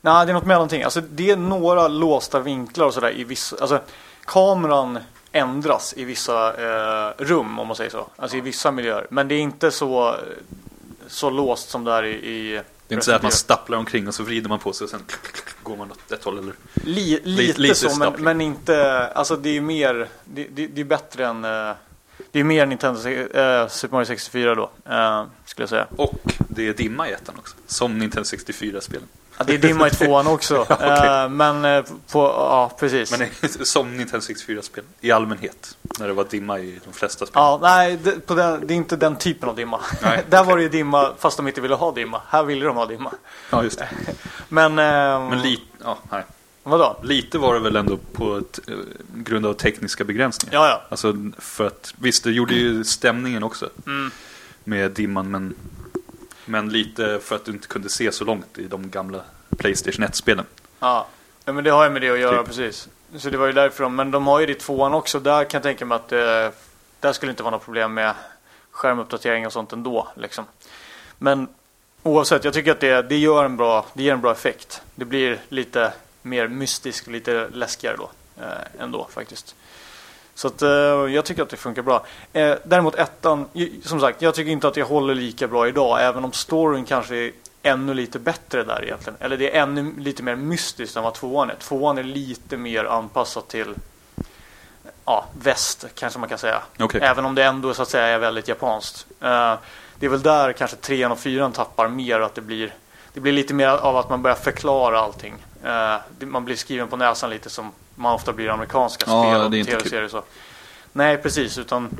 nej det är något mellanting. Alltså det är några låsta vinklar och sådär i vissa, alltså kameran ändras i vissa eh, rum om man säger så. Alltså i vissa miljöer. Men det är inte så, så låst som det är i, i Det är inte så att man stapplar omkring och så vrider man på sig och sen går man åt ett håll eller? Li, lite, lite så men, men inte, alltså det är mer, det, det, det är bättre än eh, det är mer Nintendo eh, Super Mario 64 då, eh, skulle jag säga. Och det är dimma i ettan också. Som Nintendo 64-spelen. Ja, det är dimma i tvåan också. <laughs> Okej. eh, men eh, på, ja precis. Men som Nintendo 64-spel i allmänhet. När det var dimma i de flesta spel. Ja, nej, det, på den, det är inte den typen av dimma. Nej, <laughs> Där okej. var det ju dimma fast de inte ville ha dimma. Här ville de ha dimma. Ja, just det. <laughs> Men, eh, Men lite, ja, nej. vadå? lite var det väl ändå på ett, eh, grund av tekniska begränsningar. Ja, ja. Alltså för att, visst det gjorde ju stämningen också. Mm. Med dimman men, men lite för att du inte kunde se så långt i de gamla Playstation 1-spelen. Ja. ja, men det har ju med det att göra Typ. precis. Så det var ju därför de, men de har ju det i tvåan också. Där kan jag tänka mig att eh, där skulle inte vara något problem med skärmuppdatering och sånt ändå. Liksom. Men oavsett, jag tycker att det, det, gör en bra, det ger en bra effekt. Det blir lite mer mystiskt och lite läskigare då. Eh, ändå faktiskt. Så att, eh, jag tycker att det funkar bra. Eh, däremot ettan, som sagt, jag tycker inte att det håller lika bra idag. Även om storyn kanske är ännu lite bättre där egentligen. Eller det är ännu lite mer mystiskt än vad tvåan är. Tvåan är lite mer anpassat till ja, väst kanske man kan säga. Okej. Även om det ändå så att säga är väldigt japanskt. Eh, det är väl där kanske trean och fyran tappar mer att det blir det blir lite mer av att man börjar förklara allting. Eh, man blir skriven på näsan lite som man ofta blir i amerikanska Ja, spel och tv-serier så. Nej, precis. Utan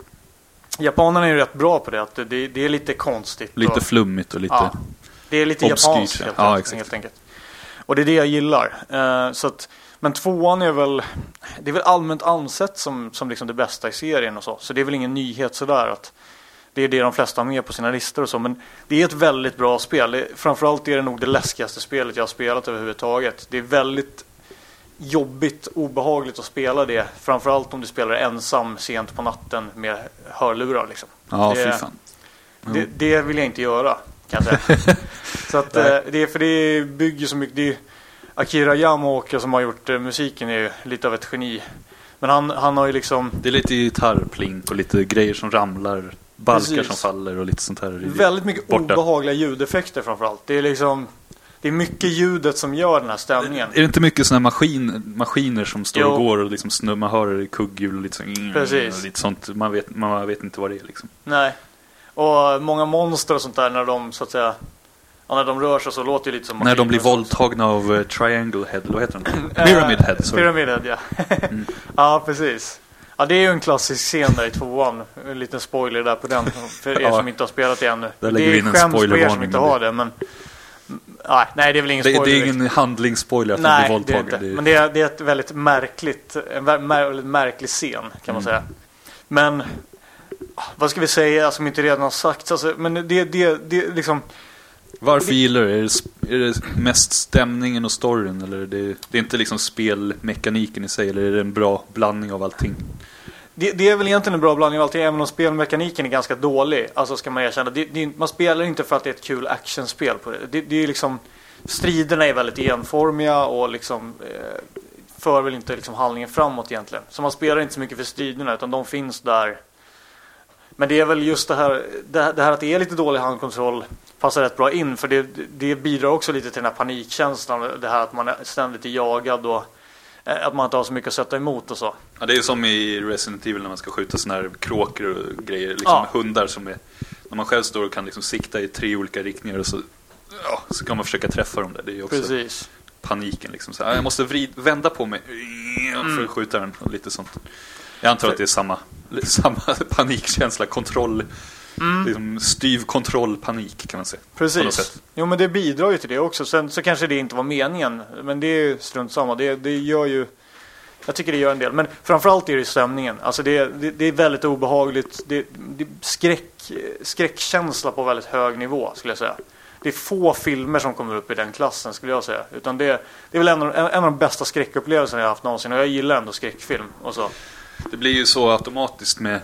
japanerna är ju rätt bra på det. Att det, det är lite konstigt. Lite och, flummigt och lite... Ja. det är lite obskyrt, japanskt ja. helt, Ja, exakt. helt enkelt. Och det är det jag gillar. Eh, så att, men tvåan är väl Det är väl allmänt ansett som, som liksom det bästa i serien och så. Så det är väl ingen nyhet sådär att det är det de flesta har med på sina listor och så. Men det är ett väldigt bra spel. Framförallt är det nog det läskigaste spelet jag har spelat överhuvudtaget. Det är väldigt jobbigt, obehagligt att spela det. Framförallt om du spelar ensam sent på natten med hörlurar liksom. Ja, det- fy fan. Det, det vill jag inte göra, kan jag säga. <laughs> så att, eh, det är för det bygger så mycket. Det är, Akira Yamaoka som har gjort eh, musiken är ju lite av ett geni. Men han, han har ju liksom Det är lite gitarrplink och lite grejer som ramlar. Balkar Precis. som faller och lite sånt här. väldigt mycket borta. obehagliga ljudeffekter framförallt. Det är liksom Det är mycket ljudet som gör den här stämningen. Är det inte mycket sådana maskin, maskiner som står Jo. och går och liksom snurrar, man hör kugghjul och lite, så, Precis. och lite sånt. Man vet, man vet inte vad det är liksom. Nej. Och många monster och sånt där när de så att säga Ja, när de rör sig så låter det lite som När de blir våldtagna av eh, Triangle Head, vad heter den? <laughs> Pyramid Head, sorry. Mm. Pyramid Head, ja. <laughs> ja, precis. Ja, det är ju en klassisk scen där i tvåan. En liten spoiler där på den. För er som inte har spelat det ännu. Där det är skäms på er som inte har det, men... Nej, det är väl ingen Det, spoiler det är ingen handlingsspoiler att Nej, blir det är inte. Men det är, det är ett väldigt märkligt, en väldigt märklig scen kan man Mm. säga. Men vad ska vi säga som inte redan har sagts? Alltså, men det, det, det liksom... Varför gillar du det? Är det, är det mest stämningen och storyn? Eller är det, det är inte liksom spelmekaniken i sig? Eller är det en bra blandning av allting? Det, det är väl egentligen en bra blandning av allting, även om spelmekaniken är ganska dålig. Alltså ska man erkänna. Det, det, man spelar inte för att det är ett kul actionspel på det. Det, det är liksom... Striderna är väldigt enformiga och liksom... Eh, för väl inte liksom handlingen framåt egentligen. Så man spelar inte så mycket för striderna utan de finns där. Men det är väl just det här, det, här- det här att det är lite dålig handkontroll passar rätt bra in för det, det bidrar också lite till den här panikkänslan. Det här att man är ständigt är jagad och eh, att man inte har så mycket att sätta emot och så. Ja, det är ju som i Resident Evil när man ska skjuta såna här kråkor och grejer. Liksom Ja. hundar som är... När man själv står och kan liksom sikta i tre olika riktningar och så... Ja, så kan man försöka träffa dem där. Det är ju också Precis. paniken liksom. Så, jag måste vrid, vända på mig Mm. för att skjuta den och lite sånt. Jag antar att det är samma, samma <laughs> panikkänsla, kontroll, liksom styv kontrollpanik kan man säga. Mm. Precis. Jo men det bidrar ju till det också. Sen så kanske det inte var meningen. Men det är ju strunt samma. Det, det gör ju... Jag tycker det gör en del. Men framförallt är det stämningen. Alltså det, det, det är väldigt obehagligt. Det, det skräck, skräckkänsla på väldigt hög nivå skulle jag säga. Det är få filmer som kommer upp i den klassen skulle jag säga. Utan det, det är väl en av, en, en av de bästa skräckupplevelserna jag haft någonsin. Och jag gillar ändå skräckfilm och så. Det blir ju så automatiskt med,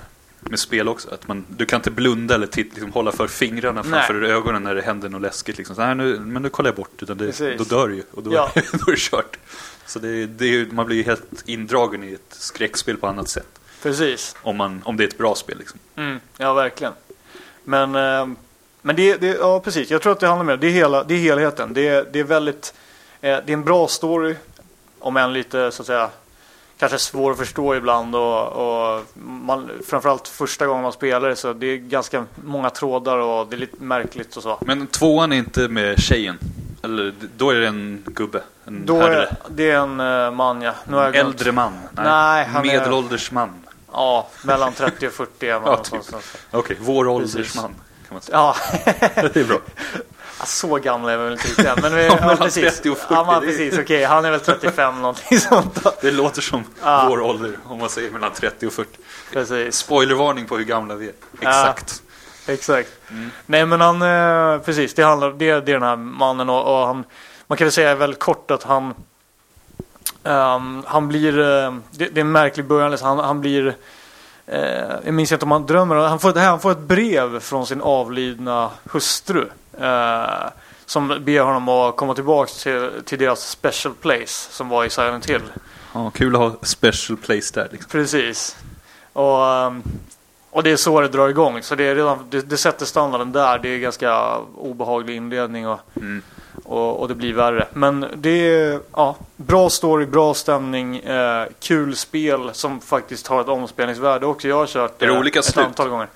med spel också. Att man, du kan inte blunda eller titt, liksom, hålla för fingrarna Nej. framför ögonen när det händer något läskigt. Liksom. Så, här, nu, men nu kollar jag bort. Utan det, då dör du ju. Och då, Ja. <laughs> då är det kört. Så det, det man blir ju helt indragen i ett skräckspel på annat sätt. Precis. Om, man, om det är ett bra spel. Liksom. Mm, ja, verkligen. Men, eh, men det, det, ja precis. Jag tror att det handlar mer det är, hela, det är helheten. Det det är väldigt, eh, det är en bra story. Om än lite så att säga kanske svår att förstå ibland och, och man, framförallt första gången man spelar så det är ganska många trådar och det är lite märkligt och så. Men tvåan är inte med tjejen. Eller då är det en gubbe. En Då herre. är, det är en eh, man ja. Nu har jag glömt. Äldre man. Nej, han är- Medelålders man. Ja, mellan 30 och 40 är man Ja, någonstans. Okej, vår Precis. ålders man. Kan man säga. Ja, <laughs> Det är bra. <laughs> Ja, Så gamla är vi väl inte riktigt än. Men vi, <laughs> Ja, ja, mellan precis. 30 och 40, Ja, men precis. Okej, han är väl 35 någonting sånt. Det låter som Ja. vår ålder om man säger mellan 30 och 40. Precis. Spoilervarning på hur gamla vi är. Exakt. Exakt. Mm. Nej, men han, eh, precis. Det handlar, det, det är den här mannen och, och han, man kan väl säga väldigt kort att han, ehm, han blir, eh, det, det är en märklig början. liksom. Han, han blir, eh, jag minns inte om han drömmer, han får, han får ett brev från sin avlidna hustru. Eh, som ber honom att komma tillbaka till, till deras special place som var i Silent Hill. Ja, kul att ha special place där. Liksom. Precis. Och, ehm, och det är så det drar igång. Så det, är redan, det, det sätter standarden där. Det är ganska obehaglig inledning och, Mm. Och, och det blir värre. Men det är ja, bra story, bra stämning, eh, kul spel som faktiskt har ett omspelningsvärde också. Jag har kört Är det eh, olika ett slut? antal gånger.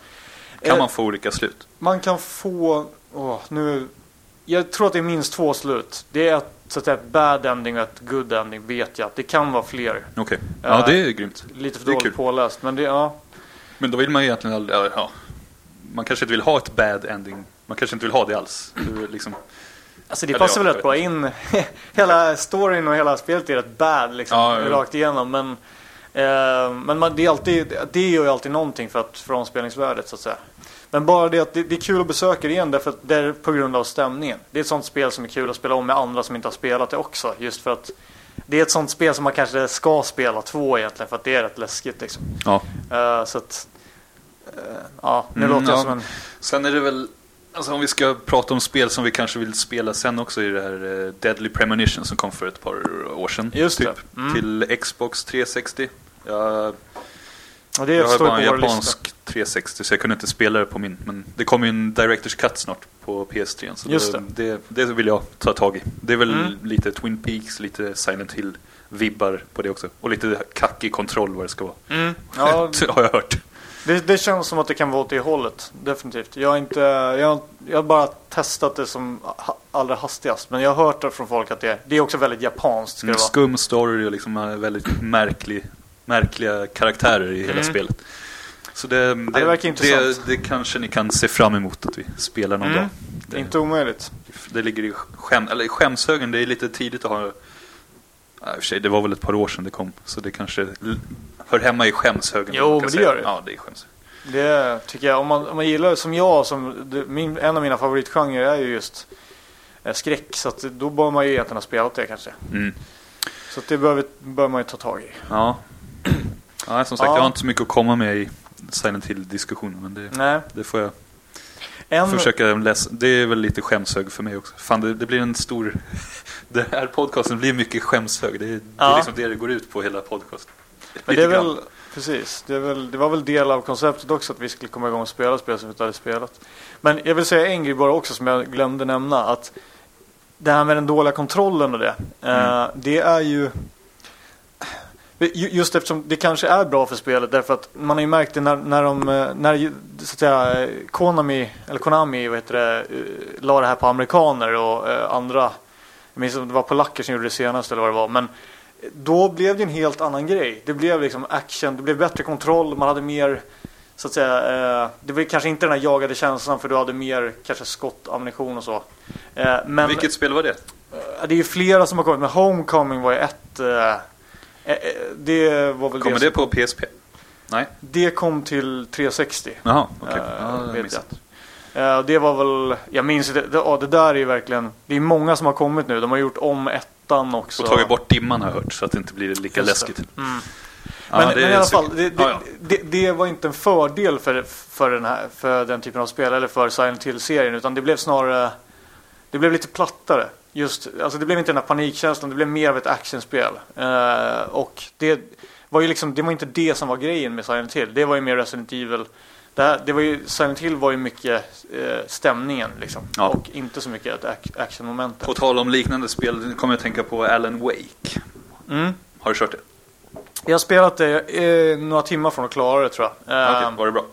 Kan Eh, man få olika slut? man kan få... Åh, nu, jag tror att det är minst två slut. Det är ett, så att säga, bad ending och ett good ending vet jag. Det kan vara fler. Okej. Ja, eh, det är grymt. Lite för Det är dåligt kul. påläst. Men det, ja. Men då vill man ju egentligen aldrig... Ja. Man kanske inte vill ha ett bad ending. Man kanske inte vill ha det alls. Det är liksom, Alltså det Eller passar väl rätt bra in. <laughs> hela storyn och hela spelet är rätt bad liksom. Ja, ja. Rakt igenom. Men, eh, men man, det, är alltid, det gör ju alltid någonting för, att, för omspelningsvärdet så att säga. Men bara det att det, det är kul att besöka det igen därför att det är på grund av stämningen. Det är ett sånt spel som är kul att spela om med andra som inte har spelat det också. Just för att det är ett sånt spel som man kanske ska spela två egentligen för att det är rätt läskigt liksom. ja. Eh, så att, eh, ja, nu Mm, låter jag ja. som en... Sen är det väl... Alltså om vi ska prata om spel som vi kanske vill spela sen också i det här eh, Deadly Premonition som kom för ett par år sedan. Just det. typ, Mm. Till Xbox 360. Jag, Och det jag har bara en vår lista. japansk 360 så jag kunde inte spela det på min. Men det kommer ju en Directors Cut snart på PS3. Så Just det, det, det vill jag ta tag i. Det är väl Mm. lite Twin Peaks, lite Silent Hill-vibbar på det också. Och lite kackig kontroll vad det ska vara. Mm. <laughs> Ja, har jag hört. Det, det känns som att det kan vara åt det hållet, definitivt. Jag har, inte, jag, jag har bara testat det som ha- allra hastigast. Men jag har hört det från folk att det, det är också väldigt japanskt. Ska det vara. skum story och liksom eh, väldigt märklig, märkliga karaktärer i hela Mm. spelet. Så det, det, det verkar det, intressant. det kanske ni kan se fram emot att vi spelar någon Mm. dag. Det är Det, inte omöjligt. det ligger i skäm, eller i skämshögen, det är lite tidigt att ha... Ja, i och för sig, det var väl ett par år sedan det kom, så det kanske hör hemma i skämshögen. Jo, men det säga. gör det. Ja, det är skämshögen. Det tycker jag. Om man, om man gillar som jag, som, min, en av mina favoritgenrer är ju just eh, skräck. Så att, då bör man ju egentligen ha spelat det kanske. Mm. Så det bör, vi, bör man ju ta tag i. Ja. ja, som sagt, Ja. jag har inte så mycket att komma med i Silent Hill-diskussionen. Men det, Nej. det får jag En, försöka läsa. Det är väl lite skämshög för mig också. Fan, det, det blir en stor... <laughs> Den här podcasten blir mycket skämshög. Det är, det Ja. är liksom det det går ut på hela podcasten. Men det är grann. väl, precis. Det, är väl, det var väl del av konceptet också att vi skulle komma igång och spela spel som vi inte hade spelat. Men jag vill säga en grej bara också som jag glömde nämna. Att det här med den dåliga kontrollen och det. Mm. Eh, det är ju... Ju- Just eftersom det kanske är bra för spelet därför att man har ju märkt det när, när de, eh, när så att säga, eh, Konami, eller Konami, vad heter det, eh, la det här på amerikaner och eh, andra, jag minns om det var polacker som gjorde det senast eller vad det var, men då blev det en helt annan grej. Det blev liksom action, det blev bättre kontroll, man hade mer, så att säga, eh, det var kanske inte den här jagade känslan för du hade mer kanske skott, ammunition och så. Eh, men Vilket spel var det? eh, det är ju flera som har kommit, men Homecoming var ju ett, eh, eh, eh, det var väl Kommer det, det på PSP? Nej? det kom till 360. Jaha, okej. Det har vet jag det var väl, jag minns inte, det, ja, det där är ju verkligen, det är många som har kommit nu. De har gjort om ettan också. Och tagit bort dimman har jag hört så att det inte blir lika Just läskigt. Mm. Ja, Men, i alla fall, det, Ja. Det, det var inte en fördel för, för, den här, för den typen av spel eller för Silent Hill-serien utan det blev snarare Det blev lite plattare. Just, alltså det blev inte den här panikkänslan, det blev mer av ett actionspel. Eh, och det var ju liksom, det var inte det som var grejen med Silent Hill. Det var ju mer Resident Evil. Det, här, det var ju, Silent Hill var ju mycket eh, stämningen liksom. Ja. Och inte så mycket actionmomentet. På tal om liknande spel nu kommer jag att tänka på Alan Wake. Mm. Har du kört det? Jag har spelat det eh, några timmar från att klara det tror jag. Eh, Okej, var det bra?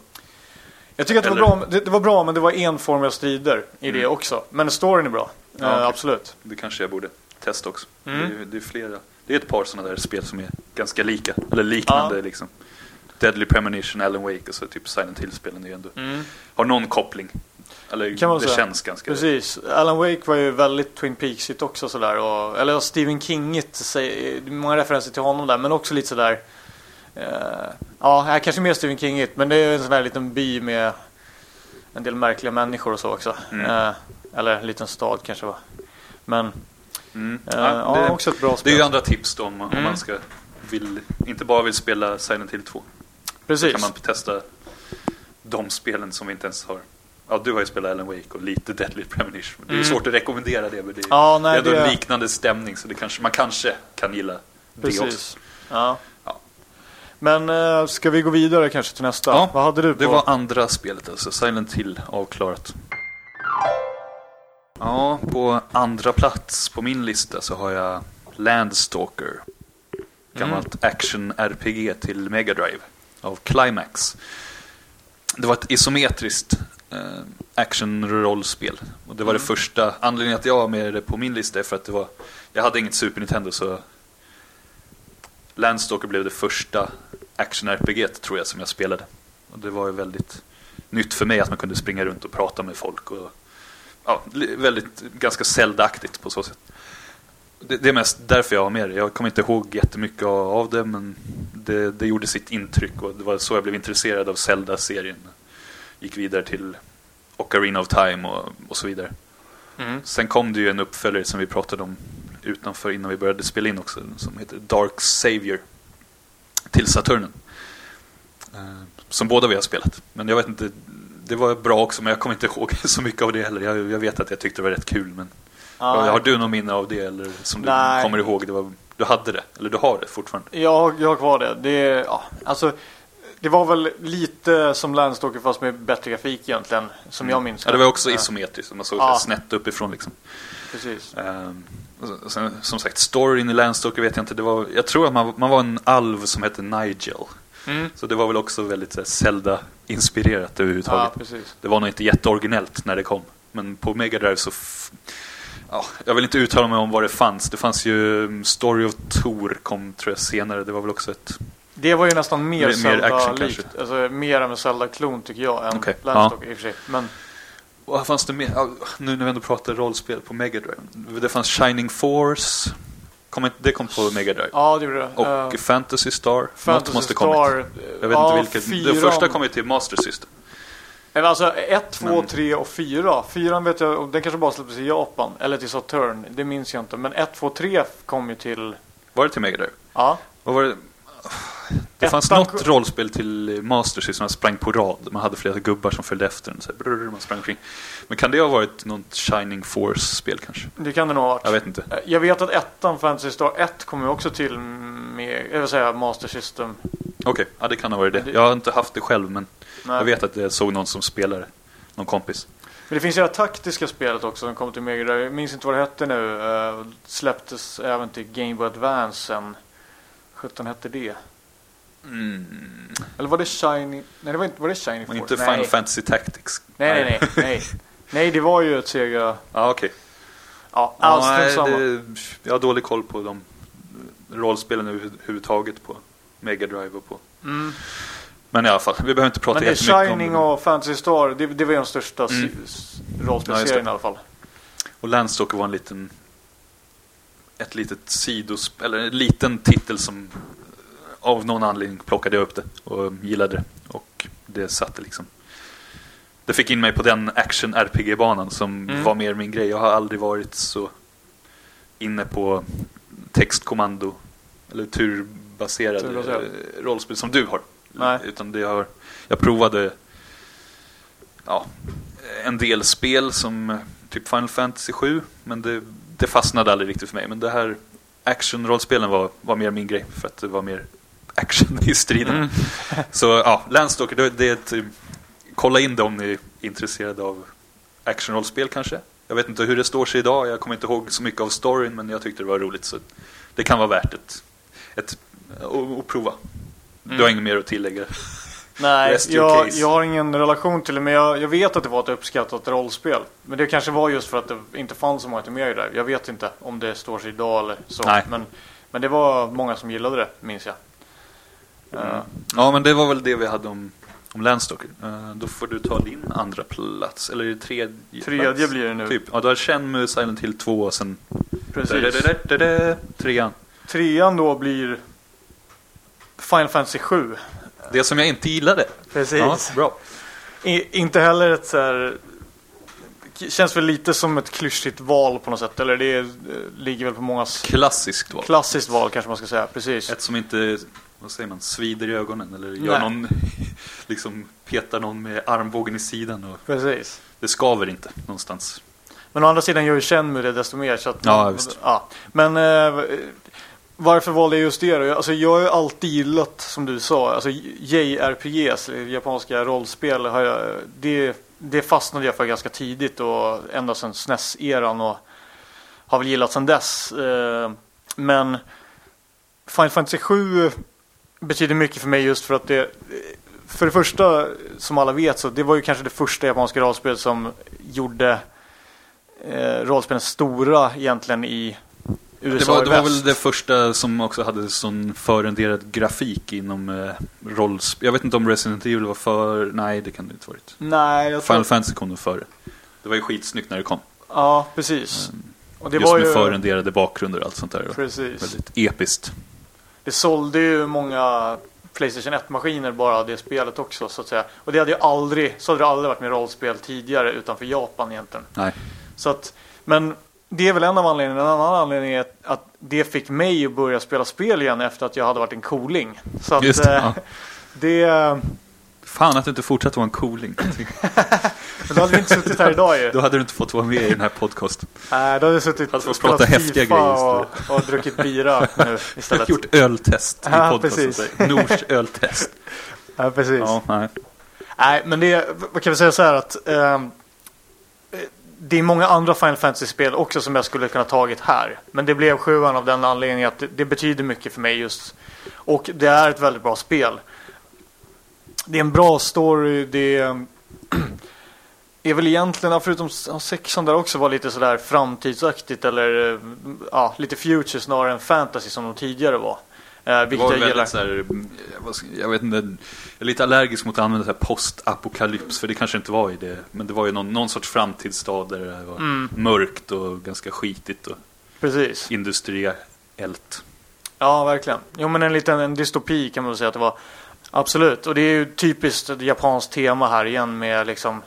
Jag tycker att det var, bra, det, det var bra, men det var enformiga strider i det Mm. också. Men storyn är bra. Ja, Eh, okej. Absolut. Det kanske jag borde testa också. Mm. Det, är, det är flera. Det är ett par sådana där spel som är ganska lika. Eller liknande Ja. liksom. Deadly Premonition, Alan Wake och så typ Silent Hill-spelen är ju ändå. Mm. Har någon koppling. Eller Kan man det säga. känns ganska... Precis. Alan Wake var ju väldigt Twin Peaksigt också sådär. Och, eller Stephen Kingigt, säger- det är många referenser till honom där. Men också lite sådär. Eh, ja, kanske mer Stephen Kingigt. Men det är ju en sån där liten by med en del märkliga människor och så också. Mm. Eh, eller en liten stad kanske va. Men Mm. eh, Ja, ja, det, också ett bra det är spel. ju andra tips då om, om Mm. man ska vill, inte bara vill spela Silent Hill 2. Precis. kan man testa de spelen som vi inte ens har. Ja, du har ju spelat Alan Wake och lite Deadly Premonition. Det är Mm. svårt att rekommendera det. Men det är, Ja, det är nej, ändå en liknande stämning så det kanske, man kanske kan gilla det också. Precis. Ja. Ja. Men eh, ska vi gå vidare kanske till nästa? Ja, Vad hade du på? Det var andra spelet alltså, Silent Hill avklarat. Ja, på andra plats på min lista så har jag Landstalker. Gammalt action-RPG till Mega Drive av Climax. Det var ett isometriskt eh, action-rollspel. Och det var det första, anledningen att jag har med det på min lista är för att det var, jag hade inget Super Nintendo så Landstalker blev det första action-RPG tror jag som jag spelade. Och det var ju väldigt nytt för mig att man kunde springa runt och prata med folk. Och, ja, väldigt, ganska Zelda-aktigt på så sätt. Det, det är mest därför jag har med det. Jag kommer inte ihåg jättemycket av, av det men det, det gjorde sitt intryck och det var så jag blev intresserad av Zelda-serien. Gick vidare till Ocarina of Time och, och så vidare. Mm. Sen kom det ju en uppföljare som vi pratade om utanför innan vi började spela in också. Som heter Dark Savior. Till Saturnen. Eh, Som båda vi har spelat. Men jag vet inte. Det var bra också men jag kommer inte ihåg <laughs> så mycket av det heller. Jag, jag vet att jag tyckte det var rätt kul men. Ja, Har du någon minne av det eller som du Nej. kommer ihåg? Det var, du hade det? Eller du har det fortfarande? Jag, jag har kvar det. Det, ja, alltså, det var väl lite som Landstalker fast med bättre grafik egentligen. Som jag minns Ja, det var också Ja, isometriskt. Man såg Ja. ja. snett uppifrån liksom. Precis. Så- sen, som sagt, storyn i Landstalker vet jag inte. Det var, jag tror att man, man var en alv som hette Nigel. Mm. Så det var väl också väldigt Zelda-inspirerat Ja, överhuvudtaget. precis. Det var nog inte jätteoriginellt när det kom. Men på Mega Drive så... Ja, jag vill inte uttala mig om vad det fanns. Det fanns ju um, Story of Tor kom tror jag senare. Det var väl också ett... Det var ju nästan mer, Mer- Zelda-likt. Alltså mer en Zelda-klon tycker jag än Okej, Landstalker i och för sig. Men Vad fanns det mer? Ja, nu när vi ändå pratar rollspel på Mega Drive. Det fanns Shining Force. Kom, det kom på Mega Drive. Ja, det gjorde det. Och Eh, Fantasy Star. Något Fantasy måste Star. kommit. Jag vet ja, inte vilket. fyran- Det första kom ju till Master System. Eller alltså 1, 2, Men- 3 och 4. 4 vet jag, och den kanske bara släpptes i Japan. Eller till Saturn. Det minns jag inte. Men 1, 2, 3 kom ju till... Var det till Mega Drive? Ja. Vad var det? Det fanns Ettan- något rollspel till Master System som sprang på rad. Man hade flera gubbar som följde efter en. Så här, brrr, man sprang omkring. Men kan det ha varit något Shining Force-spel kanske? Det kan det nog ha varit. Jag vet inte. Eh, Jag vet att ettan Fantasy Star 1 kommer ju också till med, jag vill säga Master System. Okej, ja, det kan ha varit. Det- Jag har inte haft det själv, men Nej. jag vet att jag såg någon som spelade. Någon kompis. Men det finns ju det här taktiska spelet också som kom till Mega Drive. Jag minns inte vad det hette nu. Uh, släpptes även till Game Boy Advance sen. 17 hette det. Mm. Eller var det Shiny? Nej, det var inte, var det Shiny Men Force? inte nej. Final Fantasy Tactics. Nej, nej, nej, nej. Nej, det var ju ett Sega... Ja, okej. Ja, Ja, alls nej, samma. det, jag har dålig koll på de rollspelen överhuvudtaget på Mega Drive och på. Mm. Men i alla fall, vi behöver inte prata Men det är jättemycket Shining om och Fantasy Star, det, det var ju de största Mm. mm. Ja, det. i alla fall. Och Landstalker var en liten ett litet sidos eller en liten titel som av någon anledning plockade jag upp det och gillade det. Och det satte liksom det fick in mig på den action RPG-banan som Mm. var mer min grej. Jag har aldrig varit så inne på textkommando eller turbaserade Turbaserad. eh, rollspel som du har. Nej. Utan det har, jag provade ja, en del spel som eh, typ Final Fantasy 7 men det, det fastnade aldrig riktigt för mig. Men det här action-rollspelen var, var mer min grej för att det var mer action <laughs> i striden. Mm. <laughs> Så ja, Landstalker, det, det är ett, kolla in det om ni är intresserade av action-rollspel kanske. Jag vet inte hur det står sig idag, jag kommer inte ihåg så mycket av storyn men jag tyckte det var roligt så det kan vara värt ett, ett att att Du har Mm. inget mer att tillägga? <laughs> Nej, jag, jag har ingen relation till det, men jag, jag vet att det var ett uppskattat rollspel. Men det kanske var just för att det inte fanns så många till Mega Drive. Jag vet inte om det står sig idag eller så. Nej. Men, men det var många som gillade det, minns jag. Eh, Ja, men det var väl det vi hade om, om Landstalker. Eh, då får du ta din andra plats, eller är det tredje Tredje plats? blir det nu. Typ. Ja, du har Shenmue, Silent Hill 2 och sen precis. Trean. Trean då blir Final Fantasy 7. Det som jag inte gillade. Precis. Ja, bra. I, inte heller ett så här... Känns väl lite som ett klyschigt val på något sätt. Eller det är, ligger väl på mångas Klassiskt val. klassiskt val kanske man ska säga. Precis. Ett som inte, vad säger man, svider i ögonen eller gör Nej. någon, <laughs> liksom petar någon med armbågen i sidan. Och Precis. det skaver inte någonstans. Men å andra sidan gör ju Shenmue det desto mer. Så att Ja, visst. Ja. Men eh, varför valde jag just det då? Alltså jag har ju alltid gillat, som du sa, alltså JRPGs, japanska rollspel, har jag, det, det fastnade jag för ganska tidigt och ända sedan SNES-eran och har väl gillat sedan dess. Eh, men Final Fantasy 7 betyder mycket för mig just för att det för det första, som alla vet, så det var ju kanske det första japanska rollspel som gjorde eh, rollspelen stora egentligen i USA Det var, det var väl det första som också hade sån förrenderad grafik inom eh, rollspel. Jag vet inte om Resident Evil var för... Nej, det kan det inte varit. Nej, jag tror... Final Fantasy kom nog före. Det var ju skitsnyggt när det kom. Ja, precis. Och det Just var med ju... förrenderade bakgrunder och allt sånt där. Precis. Väldigt episkt. Det sålde ju många Playstation 1-maskiner bara det spelet också så att säga. Och det hade ju aldrig, så hade det aldrig varit med rollspel tidigare utanför Japan egentligen. Nej. Så att, men det är väl en av anledningarna. En annan anledning är att- det fick mig att börja spela spel igen efter att jag hade varit en cooling. Så att Just det, eh, ja. det... Fan att du inte fortsatte vara en cooling. <laughs> Då hade vi inte suttit här idag ju. Då hade du inte fått vara med i den här podcasten. Nej, då hade vi suttit Hade fått och spelat prata häftiga grejer och, och druckit bira nu <laughs> istället. Gjort öltest i Ja, podcasten. Nors <laughs> öltest. Ja, precis. Ja, nej. Nej, men det, vad kan vi säga så här att ehm, det är många andra Final Fantasy-spel också som jag skulle kunna tagit här. Men det blev sjuan av den anledningen att det, det betyder mycket för mig just. Och det är ett väldigt bra spel. Det är en bra story, det är, <clears throat> är väl egentligen, förutom sexan där också var lite sådär framtidsaktigt eller eh, ja, lite future snarare än fantasy som de tidigare var. Eh, vilket jag gillar. så här, ska- jag vet inte, jag är lite allergisk mot att använda så här postapokalyps, för det kanske inte var i det, men det var ju någon, någon sorts framtidsstad där det var Mm. mörkt och ganska skitigt och Precis. industri, ällt. Ja, verkligen. Jo, men en liten en dystopi kan man säga att det var. Absolut. Och det är ju typiskt ett japanskt tema här igen med liksom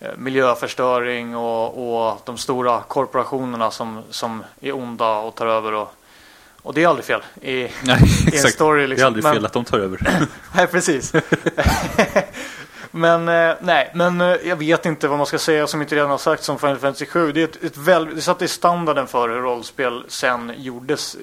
eh, miljöförstöring och, och de stora korporationerna som, som är onda och tar över. Och, och det är aldrig fel i, Nej, i en story. Det är Liksom. aldrig Men- fel att de tar över. <laughs> Nej, precis. <laughs> men eh, nej, men eh, jag vet inte vad man ska säga som inte redan har sagts om Final Fantasy 7. Det, är ett, ett väl, det satte standarden för hur rollspel sen gjordes.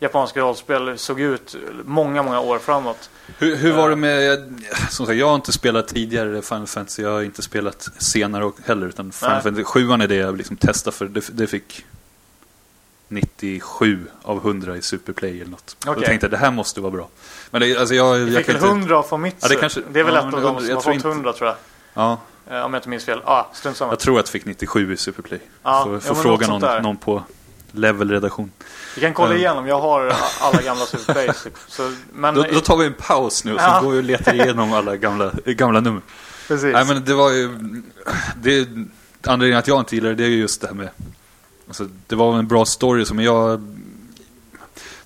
Japanska rollspel såg ut många, många år framåt. Hur, hur var det med, som sagt jag har inte spelat tidigare Final Fantasy, jag har inte spelat senare heller utan Final Nej. Fantasy 7 är det jag liksom testade för, det, det fick 97 av 100 i Superplay eller något. Då Okej. tänkte jag det här måste vara bra. Men det, alltså jag, Det jag fick väl inte... 100 från mitt Ja, det kanske- Det är väl ja, ett av jag undrar- som jag har fått inte- 100 tror jag. Ja, Eh, Om jag inte minns fel. Ah, strunt samma. jag tror att det fick 97 i Superplay. Ja, får ja, fråga någon, någon på level-redaktion. Vi kan kolla Ja. igenom. Jag har <laughs> alla gamla Superplays. Så, men, Då, då tar vi en paus nu och så Ja. går vi och letar igenom alla gamla, gamla nummer. precis. Nej men det var ju... Det, anledningen att jag inte gillar det, det är ju just det här med... Alltså, det var en bra story som jag...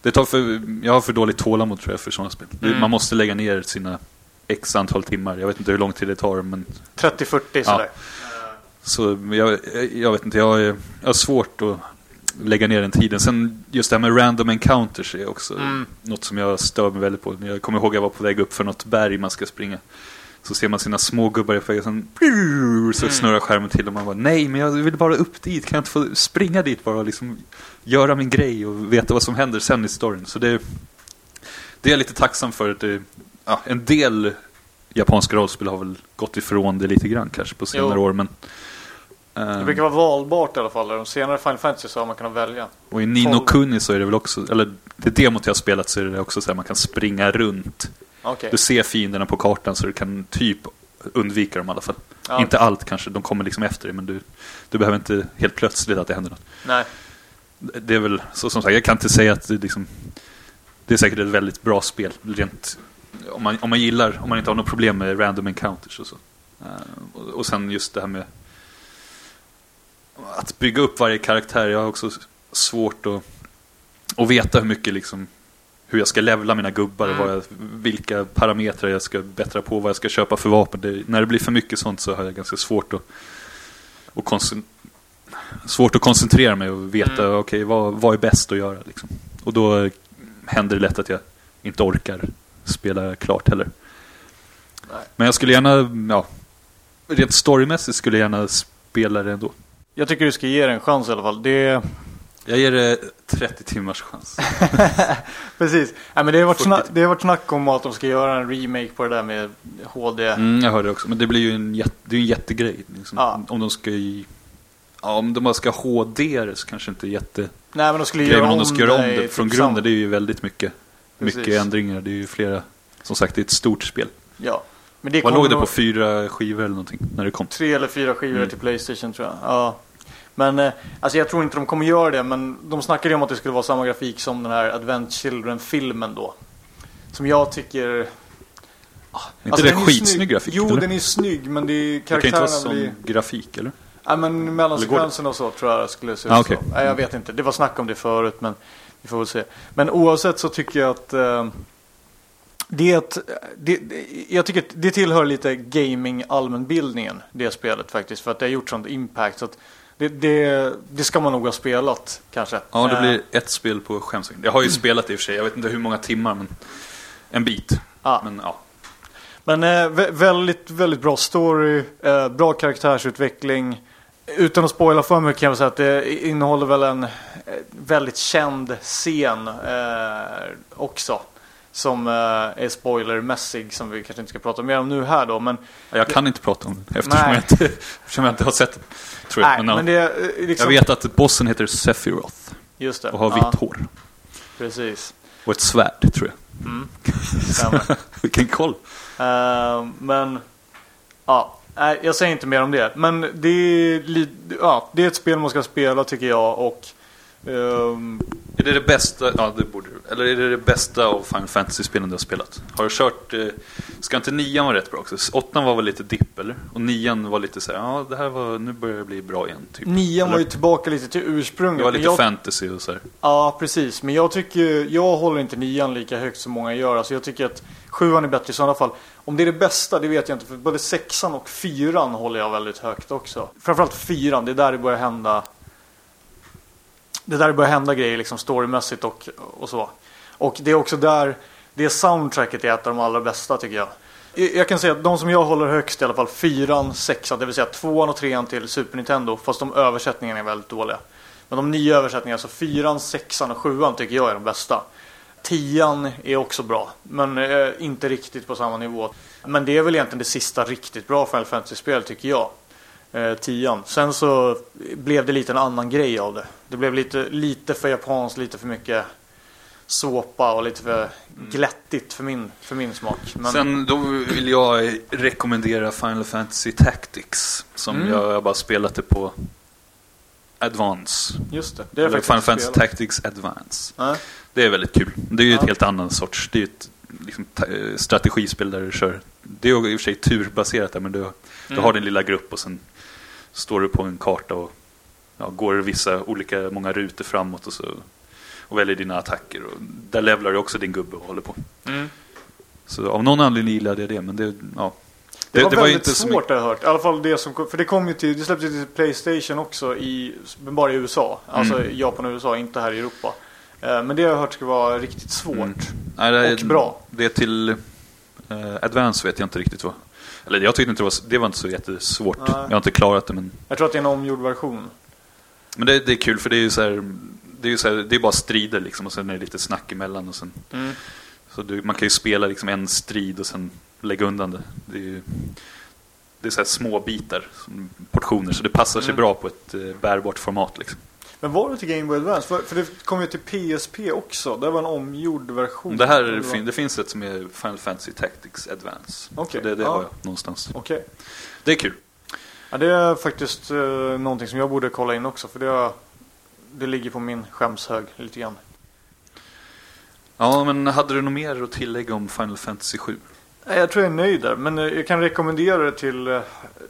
Det tar för, jag har för dåligt tålamod tror jag för sådana spel. Mm. Man måste lägga ner sina x antal timmar. Jag vet inte hur lång tid det tar men... 30-40 sådär. Så jag, jag vet inte, jag, jag har svårt att lägga ner den tiden. Sen just det här med random encounters är också Mm. något som jag stör mig väldigt på. Jag kommer ihåg att jag var på väg upp för något berg man ska springa. Så ser man sina små gubbar i vägen, sen så Mm. snurrar skärmen till och man bara nej men jag vill bara upp dit, kan jag inte få springa dit bara och liksom göra min grej och veta vad som händer sen i storyn. Så det, det är jag lite tacksam för. Att det, ja, en del japanska rollspel har väl gått ifrån det lite grann kanske på senare Jo. år men Det ehm, brukar vara valbart i alla fall. De senare Final Fantasy så har man kunnat välja. och i Nino. Kuni så är det väl också, eller det demot jag har spelat så är det också så här man kan springa runt. Okej. Du ser fienderna på kartan så du kan typ undvika dem i alla fall. Ja. Inte allt kanske, de kommer liksom efter dig men du, du behöver inte helt plötsligt att det händer något. Nej. Det är väl, så som sagt, jag kan inte säga att det liksom Det är säkert ett väldigt bra spel, rent om man, om man gillar, om man inte har något problem med random encounters och så. Eh, och, och sen just det här med att bygga upp varje karaktär. Jag har också svårt att, att veta hur mycket liksom hur jag ska levla mina gubbar, Mm. vad jag, vilka parametrar jag ska bättra på, vad jag ska köpa för vapen. Det, när det blir för mycket sånt så har jag ganska svårt att, att svårt att koncentrera mig och veta Mm. okej, vad, vad är bäst att göra. Liksom. Och då händer det lätt att jag inte orkar spela klart heller. Nej. Men jag skulle gärna, ja, rent storymässigt skulle jag gärna spela det ändå. Jag tycker du ska ge det en chans i alla fall. Det... Jag ger det 30 timmars chans. <laughs> Precis. Nej, men det, har varit 40. snack, det har varit snack om att de ska göra en remake på det där med HD. Mm, jag hörde också, men det blir ju en, jätte, det är en jättegrej. Liksom. Ja. Om de ska i, ja, om de bara ska HD det så kanske inte är jätte... Nej, men de skulle göra om om de ska göra om det från grunden, det är ju väldigt mycket, mycket ändringar. Det är ju flera, som sagt det är ett stort spel. Ja. Men det Vad låg det på fyra skivor eller någonting när det kom? Tre eller fyra skivor Mm. till Playstation tror jag. Ja. Men eh, alltså jag tror inte de kommer göra det. Men de snackade ju om att det skulle vara samma grafik som den här Advent Children-filmen då. Som jag tycker... Är inte Alltså, det skitsnygg snygg. grafik? Jo, eller? den är snygg men det är det kan inte vara karaktärerna sån blir... grafik eller? Ja men mellansekvenserna och så tror jag skulle se ut Ah, okej. så. Nej, jag vet inte. Det var snack om det förut men vi får väl se. Men oavsett så tycker jag att eh, det, det, jag tycker det tillhör lite gaming allmänbildningen det spelet faktiskt. För att det har gjort sånt impact. Så att det, det, det ska man nog ha spelat kanske. Ja, det Eh, blir ett spel på skämsvängen. Jag har ju spelat det i och för sig, jag vet inte hur många timmar men en bit. ja. Men ja, Men eh, vä- väldigt, väldigt bra story, eh, bra karaktärsutveckling. Utan att spoila för mycket kan jag säga att det innehåller väl en eh, väldigt känd scen eh, också. Som eh, är spoilermässig som vi kanske inte ska prata mer om nu här då. Men, jag kan inte prata om det eftersom, jag inte, eftersom jag inte har sett. Tror jag. nej, men, men det eh, liksom... Jag vet att bossen heter Sephiroth Just det. och har ja, vitt hår. Precis. Och ett svärd tror jag. Mm. <laughs> Vilken koll. Eh, men ja, nej, jag säger inte mer om det. Men det är, ja, det är ett spel man ska spela tycker jag. Och Ehm, Är det det bästa, ja det borde. Eller är det det bästa av Final Fantasy-spelen du har spelat? Har du kört, eh, ska inte nian vara rätt bra också? Åttan var väl lite dipp eller? Och nian var lite så här, ja det här var, nu börjar det bli bra igen typ. nian var ju Eller? tillbaka lite till ursprunget. Det var lite jag, fantasy och så här. Ja, precis. Men jag tycker, jag håller inte nian lika högt som många gör. Alltså jag tycker att sjuan är bättre i sådana fall. Om det är det bästa, det vet jag inte. För både sexan och fyran håller jag väldigt högt också. Framförallt fyran, det är där det börjar hända. Det är där det börjar hända grejer liksom storymässigt och, och så. Och det är också där, det soundtracket är ett av de allra bästa tycker jag. Jag kan säga att de som jag håller högst i alla fall, fyran, sexan, det vill säga tvåan och trean till Super Nintendo. Fast de översättningarna är väldigt dåliga. Men de nya översättningarna, alltså fyran, sexan och sjuan tycker jag är de bästa. Tian är också bra, men eh, inte riktigt på samma nivå. Men det är väl egentligen det sista riktigt bra Final Fantasy-spel tycker jag. Eh, tian. Sen så blev det lite en annan grej av det. Det blev lite, lite för japanskt, lite för mycket såpa och lite för glättigt för min, för min smak. Men, Sen då vill jag rekommendera Final Fantasy Tactics. Som Mm. jag, jag bara spelat det på Advance. just det, det är Eller Final Fantasy spelat. Tactics Advance. Nej. Det är väldigt kul. Det är ju ett Ja. helt annan sorts, det är ju ett liksom, eh, strategispel där du kör. Det är i och för sig turbaserat där men du, du Mm. har din lilla grupp och sen står du på en karta och ja, går vissa olika, många rutor framåt och så och väljer dina attacker. Och där levlar du också din gubbe och håller på. Mm. Så av någon anledning gillade jag det men det, ja. Det, var ju väldigt inte svårt har jag hört. I alla fall det som kom, För det kom ju till, det släpptes till Playstation också i, men bara i USA. Alltså Mm. Japan och USA, inte här i Europa. Eh, Men det har jag hört ska vara riktigt svårt. Mm. Nej, det är, Och bra. Det är till eh, Advance vet jag inte riktigt vad. Eller jag tyckte inte det var, det var inte så jättesvårt. Nej. Jag har inte klarat det men Jag tror att det är en omgjord version. Men det, det är kul för det är ju så här, det är ju så här, det är bara strider liksom och sen är det lite snack emellan och sen Mm. så du, man kan ju spela liksom en strid och sen lägga undan det. Det är ju det är så små bitar, portioner, så det passar sig Mm. bra på ett eh, bärbart format liksom. Men var det till Game Boy Advance? För, för det kom ju till PSP också. Det var en omgjord version. Det här vad? fin, det finns ett som är Final Fantasy Tactics Advance. Okej, Så det, det ja. har jag någonstans. Okej. Det är kul. Ja, det är faktiskt eh, någonting som jag borde kolla in också. För det, det ligger på min skämshög lite grann. Ja, men hade du något mer att tillägga om Final Fantasy 7? Jag tror jag är nöjd där, men eh, jag kan rekommendera det till eh,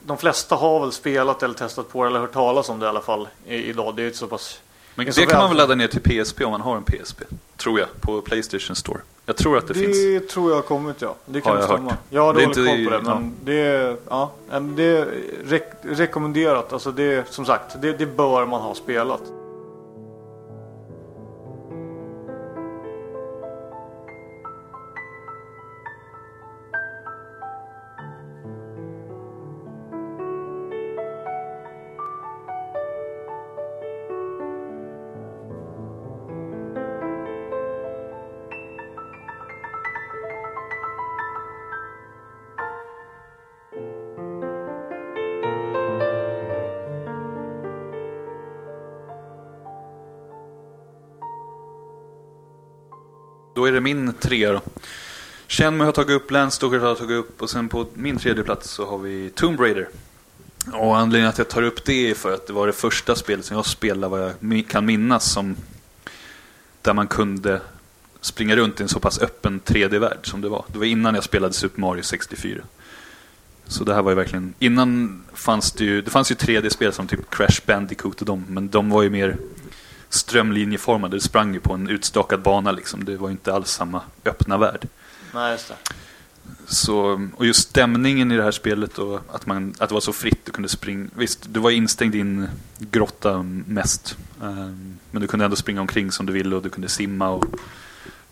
De flesta har väl spelat eller testat på det eller hört talas om det i alla fall idag. Det är ju så pass Men Det det, kan man väl- ladda ner till PSP om man har en PSP? Tror jag, på Playstation Store. Jag tror att det, Det, finns. tror jag har kommit ja. Det kan Har jag stämma. hört. Jag har Det dålig koll på det men det är, ja, det är rek- rekommenderat. Alltså det som sagt, det, det bör man ha spelat. Min trea då. Shenmue har tagit upp, Landstalker har tagit upp och sen på min tredje plats så har vi Tomb Raider. Och anledningen att jag tar upp det är för att det var det första spelet som jag spelade vad jag kan minnas som där man kunde springa runt i en så pass öppen 3D-värld som det var. Det var innan jag spelade Super Mario 64. Så det här var ju verkligen, innan fanns det ju, det fanns ju 3D-spel som typ Crash Bandicoot och dem, men de var ju mer strömlinjeformade. Det sprang ju på en utstakad bana liksom. Det var inte alls samma öppna värld. Nej, just det. Så, och just stämningen i det här spelet och att, man, att det var så fritt. Du kunde springa. Visst, du var instängd i en grotta mest. Ehm, Men du kunde ändå springa omkring som du ville och du kunde simma och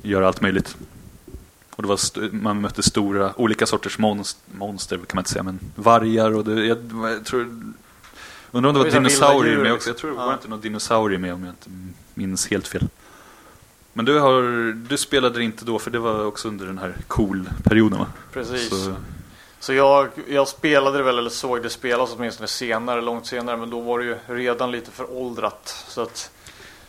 göra allt möjligt. Och det var man mötte stora, olika sorters monst- monster kan man inte säga, men vargar och det, jag, jag tror... Undrar om det var dinosaurier med också. Jag tror det Ja. var inte någon dinosaurie med om jag inte minns helt fel. Men du, har, du spelade det inte då för det var också under den här cool-perioden va? Precis. Så, Så, jag, jag spelade det väl, eller såg det spelas åtminstone senare, långt senare. Men då var det ju redan lite föråldrat. Så att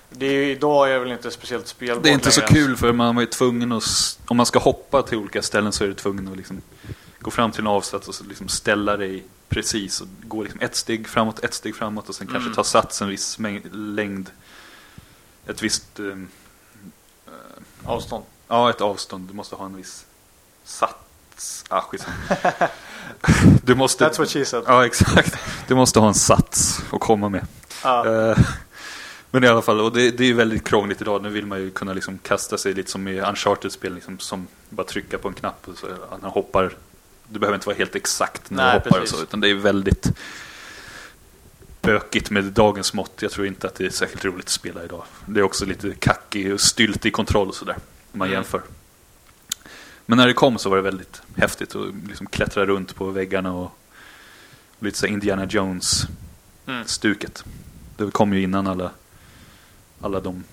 det är, ju- idag är det väl inte speciellt spelbart det är inte så längre. kul för man var ju tvungen att, om man ska hoppa till olika ställen så är du tvungen att liksom gå fram till en avsats och så liksom ställa dig precis och gå liksom ett steg framåt, ett steg framåt och sen kanske Mm. ta sats en viss mäng- längd ett visst, eh, Avstånd. ja ett avstånd. Du måste ha en viss sats. Ah. <laughs> Du måste... That's what she said. Ja, exakt. Du måste ha en sats att komma med. Ja. Eh, Men i alla fall, och det, det är ju väldigt krångligt idag. Nu vill man ju kunna liksom kasta sig lite som i Uncharted-spel, liksom, som bara trycka på en knapp och så han hoppar. Du behöver inte vara helt exakt när Nej, du hoppar och precis. så, utan det är väldigt bökigt med dagens mått. Jag tror inte att det är särskilt roligt att spela idag. Det är också lite kackig och styltig kontroll och sådär, om man Mm. jämför. Men när det kom så var det väldigt häftigt att liksom klättra runt på väggarna och lite så Indiana Jones-stuket. Mm. Det kom ju innan alla, alla de,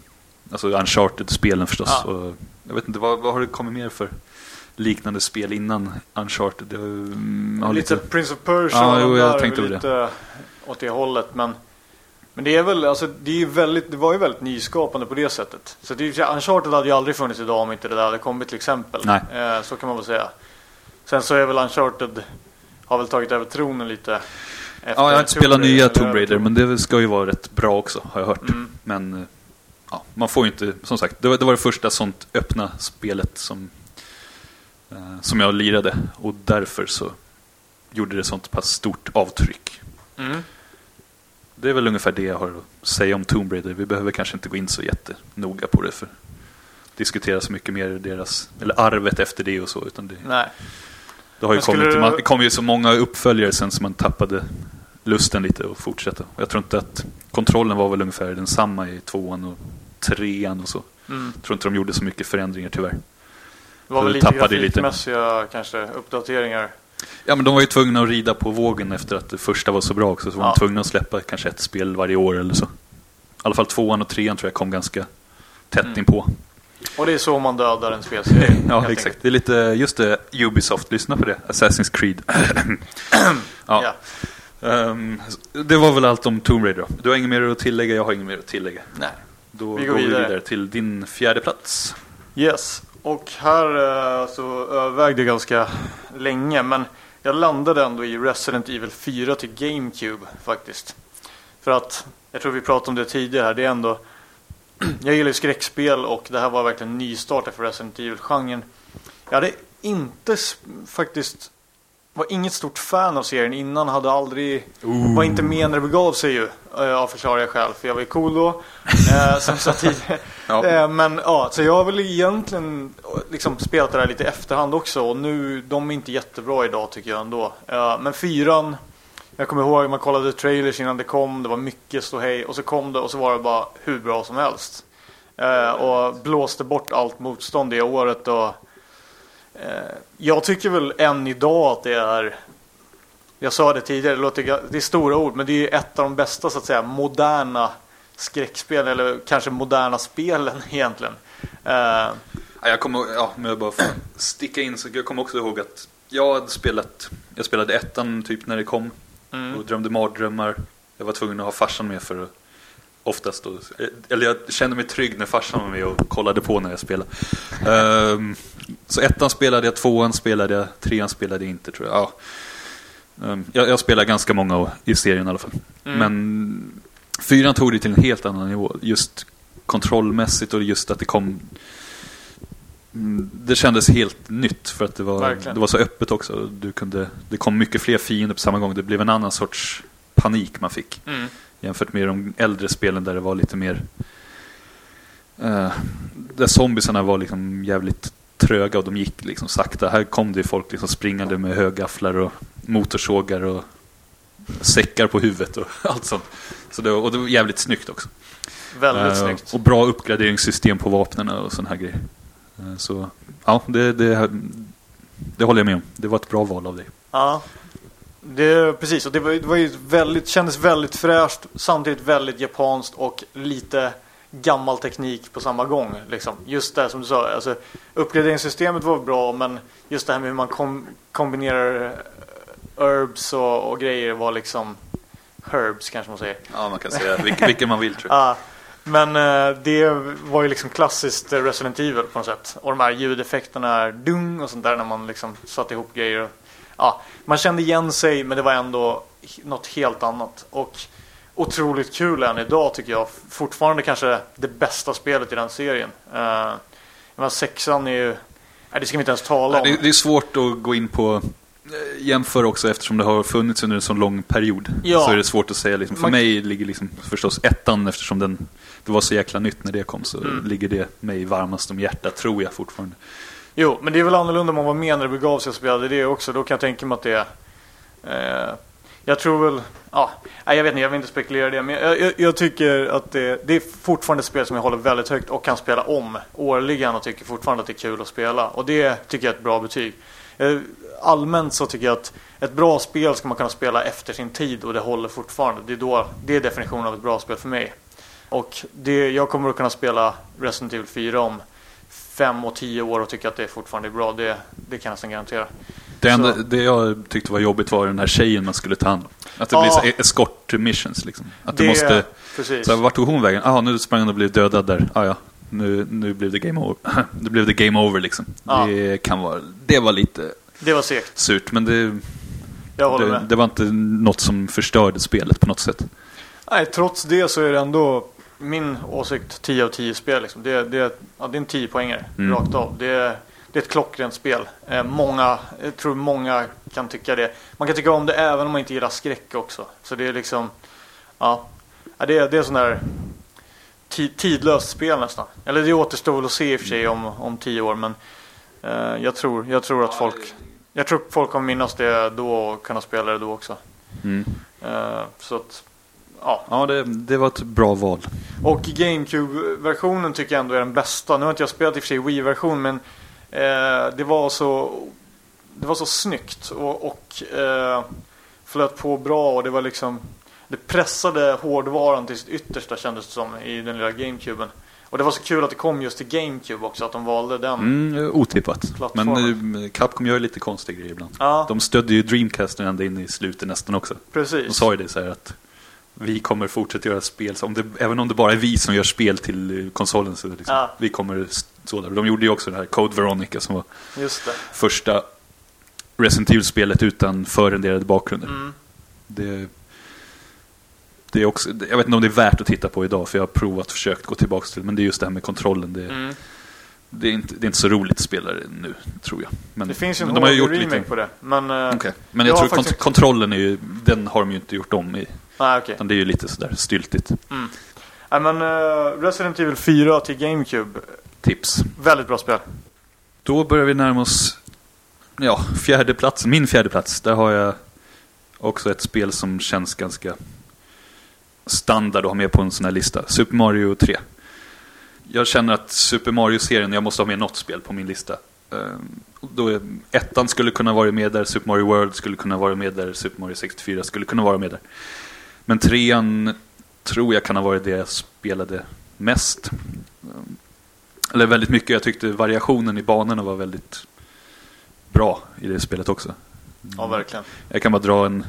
alltså Uncharted-spelen förstås. Ja. Och jag vet inte, vad, vad har det kommit mer för liknande spel innan Uncharted? Det mm, har lite, lite, Prince of Persia Ja, jo, jag tänkte lite åt det hållet. Men, men det är väl, alltså det är väldigt, det var ju väldigt nyskapande på det sättet. Så det Uncharted hade ju aldrig funnits idag om inte det där hade kommit till exempel. Eh, så kan man väl säga. Sen så är väl Uncharted, har väl tagit över tronen lite. ja, jag har inte spelat nya Tomb Raider, men det ska ju vara rätt bra också, har jag hört. Mm. Men eh, ja, man får ju inte, som sagt, det var det, var det första sånt öppna spelet som, som jag lirade. Och därför så gjorde det sånt pass stort avtryck. Mm. Det är väl ungefär det jag har att säga om Tomb Raider. Vi behöver kanske inte gå in så jättenoga på det för diskutera så mycket mer deras, eller arvet efter det och så. Utan det, Nej. det har ju kommit, du- man, kom ju så många uppföljare sen som man tappade lusten lite att fortsätta. Och jag tror inte att kontrollen var väl ungefär densamma i tvåan och trean och så. Mm. Jag tror inte de gjorde så mycket förändringar tyvärr. Det var Så väl lite tappade lite. grafikmässiga kanske uppdateringar. Ja men de var ju tvungna att rida på vågen efter att det första var så bra också. Så var Ja. de tvungna att släppa kanske ett spel varje år eller så. I alla fall tvåan och trean tror jag kom ganska tätt Mm. inpå. Och det är så man dödar en spelserie. <laughs> Ja, exakt. Det är lite, just det, Ubisoft, lyssna på det. Assassin's Creed. <clears throat> ja. Ja. Ehm, det var väl allt om Tomb Raider då. Du har inget mer att tillägga, jag har inget mer att tillägga. Nej. Då Vi går går vi vidare till din fjärde plats. Yes, och här eh, så övervägde jag ganska länge men jag landade ändå i Resident Evil 4 till GameCube faktiskt. För att, jag tror vi pratade om det tidigare här, det är ändå <clears throat> Jag gillar ju skräckspel och det här var verkligen en för Resident Evil-genren. Jag hade inte faktiskt var inget stort fan av serien innan, hade aldrig var inte med när det begav sig ju eh, av förklarliga skäl för jag var ju cool då. Eh, som sa tidigare. <laughs> Ja. Eh, Men ja, så jag har väl egentligen liksom spelat det där lite i efterhand också och nu, de är inte jättebra idag tycker jag ändå. Eh, Men fyran, jag kommer ihåg man kollade trailers innan det kom, det var mycket ståhej och så kom det och så var det bara hur bra som helst. Och blåste bort allt motstånd det året och jag tycker väl än idag att det är jag sa det tidigare, det, låter, det är stora ord, men det är ett av de bästa så att säga moderna skräckspel eller kanske moderna spelen <laughs> egentligen. Eh, Ja, jag kommer, ja, men jag bara får sticka in så jag kommer också ihåg att jag hade spelat, jag spelade ettan typ när det kom mm. och drömde mardrömmar. Jag var tvungen att ha farsan med för att oftast då, eller jag kände mig trygg när farsan var med och kollade på när jag spelade. Ehm, så ettan spelade jag, tvåan spelade jag, trean spelade jag inte tror jag. Ja. Ehm, jag, jag spelade ganska många i serien i alla fall. Mm. Men fyran tog det till en helt annan nivå. Just kontrollmässigt och just att det kom Mm, Det kändes helt nytt för att det var, Verkligen. det var så öppet också. Du kunde, det kom mycket fler fiender på samma gång. Det blev en annan sorts panik man fick. Mm. Jämfört med de äldre spelen där det var lite mer... Eh, där zombiesarna var liksom jävligt tröga och de gick liksom sakta. Här kom det folk liksom springande med högafflar och motorsågar och säckar på huvudet och <laughs> allt sånt. Så det, var- och det var jävligt snyggt också. Väldigt Eh, snyggt. Och bra uppgraderingssystem på vapnen och sådana här grejer. Eh, så ja, det, det, det håller jag med om. Det var ett bra val av dig. Ja. Det, precis, och det var, det var ju väldigt, kändes väldigt fräscht, samtidigt väldigt japanskt och lite gammal teknik på samma gång. Liksom. Just det som du sa, alltså, uppgraderingssystemet var bra men just det här med hur man kom, kombinerar eh, herbs och, och grejer var liksom herbs kanske man säger. Ja, man kan säga vilken, vilken man vill tror jag. <laughs> Ja, men eh, det var ju liksom klassiskt Resident Evil på något sätt. Och de här ljudeffekterna, dung och sånt där när man liksom satte ihop grejer. Ja, man kände igen sig men det var ändå något helt annat. Och otroligt kul än idag tycker jag. Fortfarande kanske det bästa spelet i den serien. Uh, menar, sexan är ju... Nej, det ska vi inte ens tala om. Det, är svårt att gå in på eh, jämföra också eftersom det har funnits under en så lång period. Ja. Så är det svårt att säga. Liksom. För Man- mig ligger liksom förstås ettan eftersom den, det var så jäkla nytt när det kom. Så Mm. ligger det mig varmast om hjärtat tror jag fortfarande. Jo, men det är väl annorlunda om man var med när det begav sig och spelade det också. Då kan jag tänka mig att det är... Eh, jag tror väl... Ja, nej, jag vet inte, jag vill inte spekulera i det. Men jag, jag, jag tycker att det, det är fortfarande ett spel som jag håller väldigt högt och kan spela om årligen och tycker fortfarande att det är kul att spela. Och det tycker jag är ett bra betyg. Eh, allmänt så tycker jag att ett bra spel ska man kunna spela efter sin tid och det håller fortfarande. Det är, då, det är definitionen av ett bra spel för mig. Och det, jag kommer att kunna spela Resident Evil 4 om fem och tio år och tycka att det fortfarande är bra. Det, det kan jag nästan garantera. Det, enda, det jag tyckte var jobbigt var den här tjejen man skulle ta hand om. Att det Ja. blir så escort missions liksom. Att du Det- måste... Precis. Så här, vart tog hon vägen? Ah, nu sprang hon och blev dödad där. Ah, ja, nu, nu blev det game over. <laughs> nu blev det game over liksom. Ja. Det kan vara... Det var lite Det var segt. surt, men det, Jag håller det, med. det var inte något som förstörde spelet på något sätt. Nej, trots det så är det ändå min åsikt 10 av 10 spel. Liksom. Det, det, ja, det är en 10 poängare Mm. rakt av. Det, är- det är ett klockrent spel. Eh, många, jag tror många kan tycka det. Man kan tycka om det även om man inte gillar skräck också. Så det är liksom, ja, det, är- det är sån där ti- tidlöst spel nästan. Eller det återstår väl att se i och för sig om, om 10 år. Men eh, jag, tror, jag tror att folk, jag tror folk kommer minnas det då och kunna spela det då också. Mm. Eh, så att, ja. Ja, det, det var ett bra val. Och GameCube-versionen tycker jag ändå är den bästa. Nu har inte jag spelat i och för sig Wii-version men eh, det var så Det var så snyggt och, och eh, flöt på bra och det var liksom Det pressade hårdvaran till sitt yttersta kändes det som i den lilla GameCuben. Och det var så kul att det kom just till GameCube också, att de valde den. Mm, otippat. Plattformen. Men eh, Capcom gör lite konstiga grejer ibland. Ja, De stödde ju Dreamcast ända in i slutet nästan också. De precis. sa ju det så här att vi kommer fortsätta göra spel, så om det, även om det bara är vi som gör spel till eh, konsolen så liksom, Ja. vi kommer s- så där. De gjorde ju också det här Code Veronica som var Just det. första Resident Evil-spelet utan förrenderade bakgrunder. Mm. Det, det är också, jag vet inte om det är värt att titta på idag för jag har provat försökt gå tillbaka till men det är just det här med kontrollen. Det, Mm. det, är, inte, det är inte så roligt att spela det nu, tror jag. Men, Det finns ju en de har hård gjort remake lite... på det. Men... eh, Okej. Men Jag jag tror kont- kontrollen är ju, den har de ju inte gjort om i. Okej. Utan det är ju lite sådär styltigt. Nej, men eh, Resident Evil 4 till GameCube. Tips. Väldigt bra spel. Då börjar vi närma oss ja, fjärde plats, min fjärde plats. Där har jag också ett spel som känns ganska standard att ha med på en sån här lista. Super Mario 3. Jag känner att Super Mario-serien, jag måste ha med något spel på min lista. Ehm, Då ettan skulle kunna vara med där, Super Mario World skulle kunna vara med där, Super Mario 64 skulle kunna vara med där. Men trean tror jag kan ha varit det jag spelade mest. Eller väldigt mycket. Jag tyckte variationen i banorna var väldigt bra i det spelet också. Ja, verkligen. Jag kan bara dra en,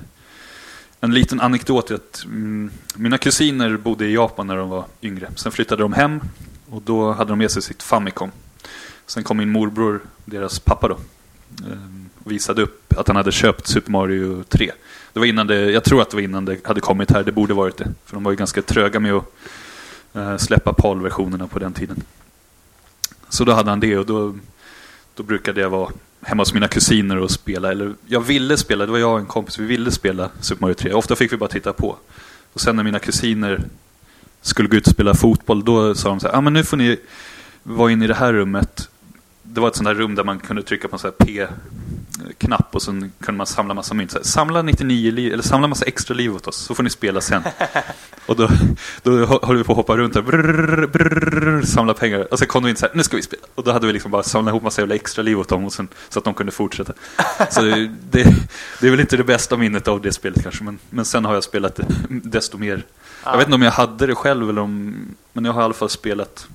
en liten anekdot. Att, mm, mina kusiner bodde i Japan när de var yngre. Sen flyttade de hem och då hade de med sig sitt Famicom. Sen kom min morbror, deras pappa då, ehm, och visade upp att han hade köpt Super Mario 3. Det var innan det, jag tror att det var innan det hade kommit här, det borde varit det. För de var ju ganska tröga med att eh, släppa PAL-versionerna på den tiden. Så då hade han det och då, då brukade jag vara hemma hos mina kusiner och spela. Eller jag ville spela, det var jag och en kompis, vi ville spela Super Mario 3. Ofta fick vi bara titta på. Och sen när mina kusiner skulle gå ut och spela fotboll, då sa de så här, ah, men nu får ni vara inne i det här rummet. Det var ett sånt här rum där man kunde trycka på en sån här p. P-knapp och sen kunde man samla massa mynt. Så här, samla 99 liv, eller samla massa extra liv åt oss, så får ni spela sen. <laughs> och då, då höll vi på att hoppa runt där, brrrr, brrrr, samla pengar. Och sen kom de in så här, nu ska vi spela. Och då hade vi liksom bara samlat ihop massa jävla extra liv åt dem och sen, så att de kunde fortsätta. Så det, det, det är väl inte det bästa minnet av det spelet kanske, men, men sen har jag spelat det desto mer. Jag vet inte om jag hade det själv eller om, men jag har i alla fall spelat,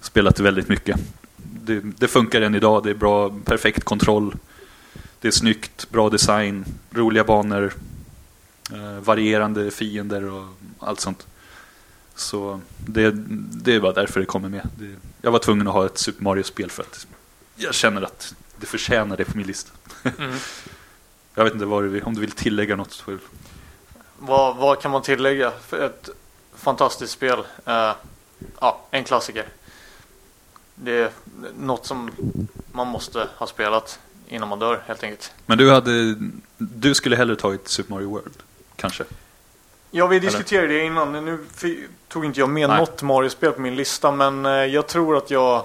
spelat väldigt mycket. Det, det funkar än idag, det är bra, perfekt kontroll. Det är snyggt, bra design, roliga banor, eh, varierande fiender och allt sånt. Så det, det är bara därför det kommer med. Det, jag var tvungen att ha ett Super Mario-spel för att jag känner att det förtjänar det på min lista. Mm. <laughs> Jag vet inte vad du vill, om du vill tillägga något. vad, vad kan man tillägga? För ett fantastiskt spel. Eh, ja, en klassiker. Det är något som man måste ha spelat innan man dör helt enkelt. Men du hade, du skulle hellre tagit Super Mario World, kanske? Ja, vi diskuterade det innan. Nu tog inte jag med Nej. något Mario-spel på min lista, men eh, jag tror att jag...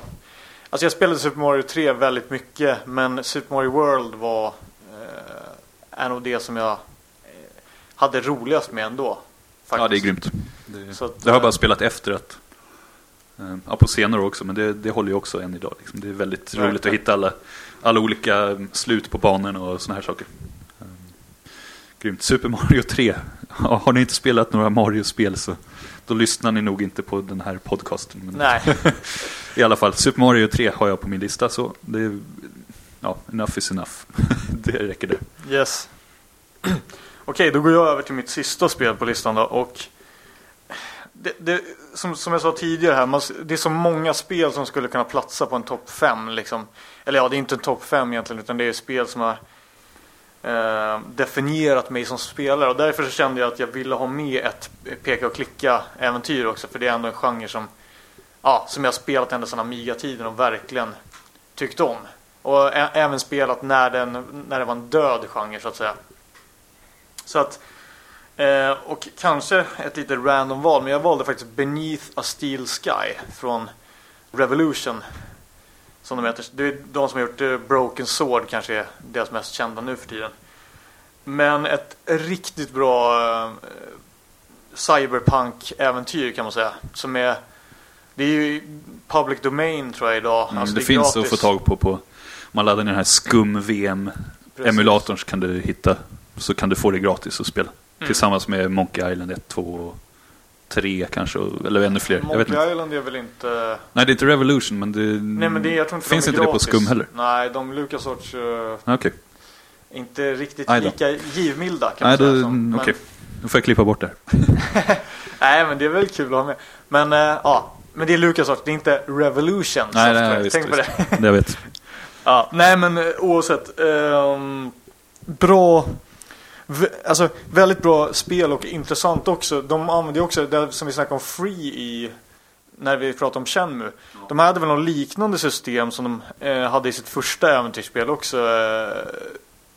Alltså jag spelade Super Mario 3 väldigt mycket, men Super Mario World var eh, är nog det som jag eh, hade roligast med ändå. Faktiskt. Ja, det är grymt. Det, att, det har jag eh, bara spelat efter att eh, Ja, på senare också, men det, det håller ju också än idag. Liksom. Det är väldigt Verkligen. roligt att hitta alla, alla olika slut på banorna och såna här saker. Eh, Grymt. Super Mario 3. Ja, har ni inte spelat några Mario-spel så då lyssnar ni nog inte på den här podcasten. Men Nej, <laughs> I alla fall, Super Mario 3 har jag på min lista så det är, ja, enough is enough. <laughs> det räcker det. yes. <clears throat> Okej, då går jag över till mitt sista spel på listan då. Och det, det, som, som jag sa tidigare här, man, det är så många spel som skulle kunna platsa på en topp 5. Liksom. Eller ja, det är inte en topp 5 egentligen, utan det är spel som har eh, definierat mig som spelare. Och därför så kände jag att jag ville ha med ett peka och klicka-äventyr också. För det är ändå en genre som, ja, som jag har spelat ända sedan Amiga-tiden och verkligen tyckt om. Och ä- även spelat när, den, när det var en död genre så att säga. Så att, eh, och kanske ett lite random val, men jag valde faktiskt Beneath a Steel Sky från Revolution. Som de heter. Det är de som har gjort eh, Broken Sword kanske är deras mest kända nu för tiden. Men ett riktigt bra eh, cyberpunk-äventyr kan man säga. Som är, det är ju public domain tror jag idag. Mm, Alltså, det är finns gratis. att få tag på på man laddar ner den här skum-VM-emulatorn så kan du hitta så kan du få det gratis att spela. Mm. Tillsammans med Monkey Island 1, 2 och 3 kanske, eller ännu fler. Jag vet Monkey inte. Island är väl inte... Nej, det är inte Revolution, men det, Nej men det, inte finns de inte det på gratis. skum heller. Nej, de LucasArts uh, Okej, inte riktigt lika givmilda kan Nej, man säga. som- men- okej. då får jag klippa bort det. <laughs> Nej, men det är väl kul att ha med. Men eh, ja, men det är LucasArts, det är inte Revolution Nej, nej, Software. visst, Tänk på visst. det. Det jag vet. <laughs> Ja, nej men eh, oavsett. ehm, bra, alltså väldigt bra spel och intressant också. De använder ju också det som vi snackade om Free i när vi pratade om Shenmue. De hade väl något liknande system som de eh, hade i sitt första äventyrsspel också. Eh,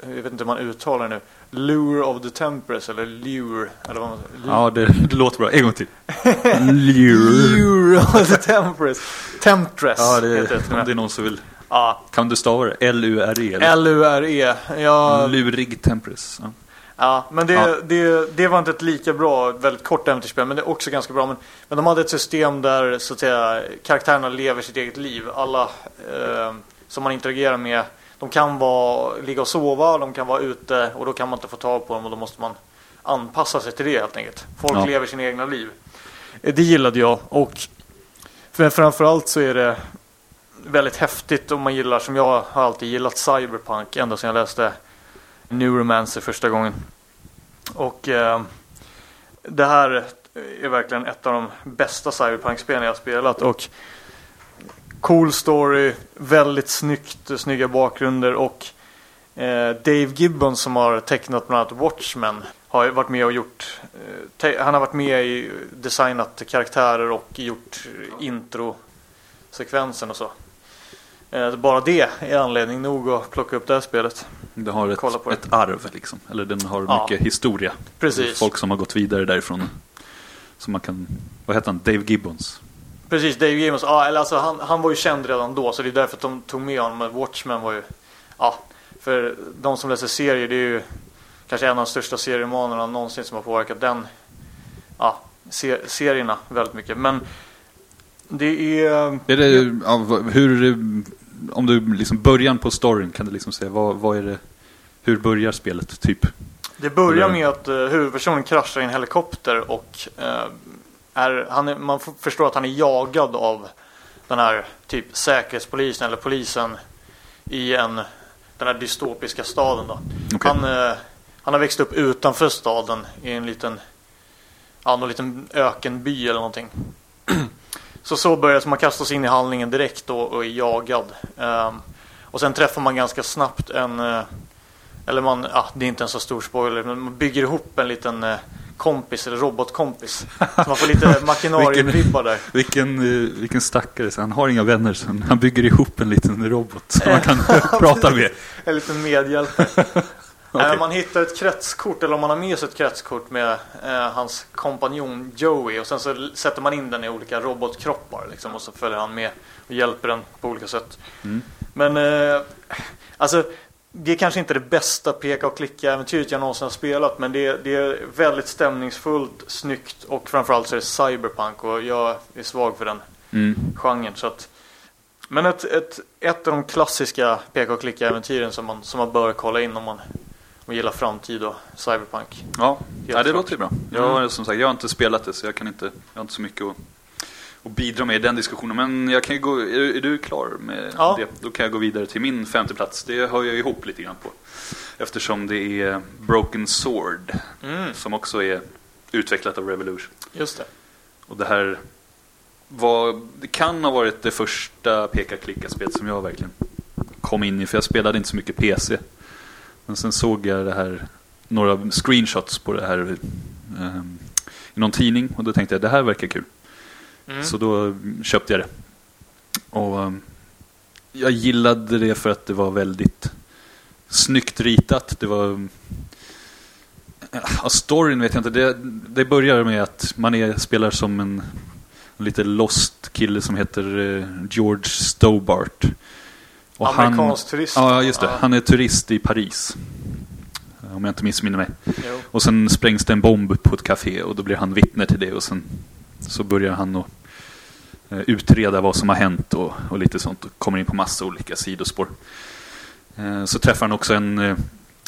jag vet inte hur man uttalar det nu. Lure of the Tempress eller Lure. Eller vad man, Ja, det, det låter bra. En gång till. <laughs> Lure. Lure of the Tempress. Temptress Ja, det, heter det. om det är någon som vill. Ja, Kan du stava det? L-U-R-E? L-U-R-E. Ja, Lurig Tempress. Ja. Ja, men det, Ja. Det, det var inte ett lika bra, väldigt kort äventyrsspel, men det är också ganska bra. Men, men de hade ett system där så att säga, karaktärerna lever sitt eget liv. Alla eh, som man interagerar med, de kan vara, ligga och sova, de kan vara ute och då kan man inte få tag på dem och då måste man anpassa sig till det helt enkelt. Folk Ja. lever sina egna liv. Eh, Det gillade jag och för, framförallt så är det väldigt häftigt om man gillar, som jag har alltid gillat cyberpunk ända sedan jag läste Neuromancer första gången. Och eh, det här är verkligen ett av de bästa cyberpunk-spelen jag har spelat. Och cool story, väldigt snyggt, snygga bakgrunder och eh, Dave Gibbon som har tecknat bland annat Watchmen har ju varit med och gjort eh, han har varit med i designat karaktärer och gjort introsekvensen och så. Eh, bara det är anledning nog att plocka upp det här spelet. Det har ett, det. ett arv liksom. Eller den har Ja. mycket historia. Precis. Folk som har gått vidare därifrån. Som man kan, vad heter han? Dave Gibbons. Precis, Dave Gibbons. Ja, eller alltså, han, han var ju känd redan då så det är därför att de tog med honom. Men Watchmen var ju... Ja, för de som läser serier det är ju kanske en av de största serieromanerna någonsin som har påverkat den ja, se, serierna väldigt mycket. Men det är... Är det, ja, hur, om du liksom början på storyn kan du liksom säga, vad, vad är det, hur börjar spelet typ? Det börjar med att uh, huvudpersonen kraschar i en helikopter och eh, är, han är, man förstår att han är jagad av den här typ säkerhetspolisen eller polisen i en, den här dystopiska staden då. Okej. Han, eh, han har växt upp utanför staden i en liten, ja, någon liten ökenby eller någonting. <clears throat> Så så börjar man kastas in i handlingen direkt då och är jagad. Ehm, och sen träffar man ganska snabbt en, eh, eller man, ja, det är inte en så stor spoiler, men man bygger ihop en liten eh, kompis eller robotkompis. Så man får lite <laughs> Machinarium-vibbar där. Vilken, eh, vilken stackare, så han har inga vänner så han bygger ihop en liten robot som man kan <laughs> prata med. En liten medhjälpare. <laughs> Okej. Eh, Man hittar ett kretskort, eller om man har med sig ett kretskort med eh, hans kompanjon Joey och sen så sätter man in den i olika robotkroppar liksom, och så följer han med och hjälper den på olika sätt. Mm. Men eh, alltså, det är kanske inte det bästa peka och klicka-äventyret jag någonsin har spelat men det är, det är väldigt stämningsfullt, snyggt och framförallt så är det cyberpunk och jag är svag för den Mm. genren. Så att, men ett, ett, ett av de klassiska peka och klicka-äventyren som man, som man bör kolla in om man, man gillar framtid och cyberpunk. Ja, ja det klart. låter ju bra. Jag, har, som sagt, jag har inte spelat det så jag kan inte, jag har inte så mycket att, att bidra med i den diskussionen. Men jag kan ju gå, är, är du klar med Ja. det? Då kan jag gå vidare till min femte plats. Det hör jag ihop lite grann på. Eftersom det är Broken Sword Mm, som också är utvecklat av Revolution. just det. Och det här var, det kan ha varit det första peka-klicka-spel som jag verkligen kom in i. För jag spelade inte så mycket PC. Men sen såg jag det här, några screenshots på det här ehm, i någon tidning. Och då tänkte jag det här verkar kul. Mm. Så då köpte jag det. Och ehm, jag gillade det för att det var väldigt snyggt ritat. Det var... Ja, storyn vet jag inte. Det, det börjar med att man är, spelar som en, en lite lost kille som heter eh, George Stobart. Och Amerikansk turist. Ja, just det. Ja. Han är turist i Paris. Om jag inte missminner mig. Jo. Och sen sprängs det en bomb på ett café och då blir han vittne till det och sen så börjar han att eh, utreda vad som har hänt och, och lite sånt och kommer in på massa olika sidospår. Eh, Så träffar han också en, eh,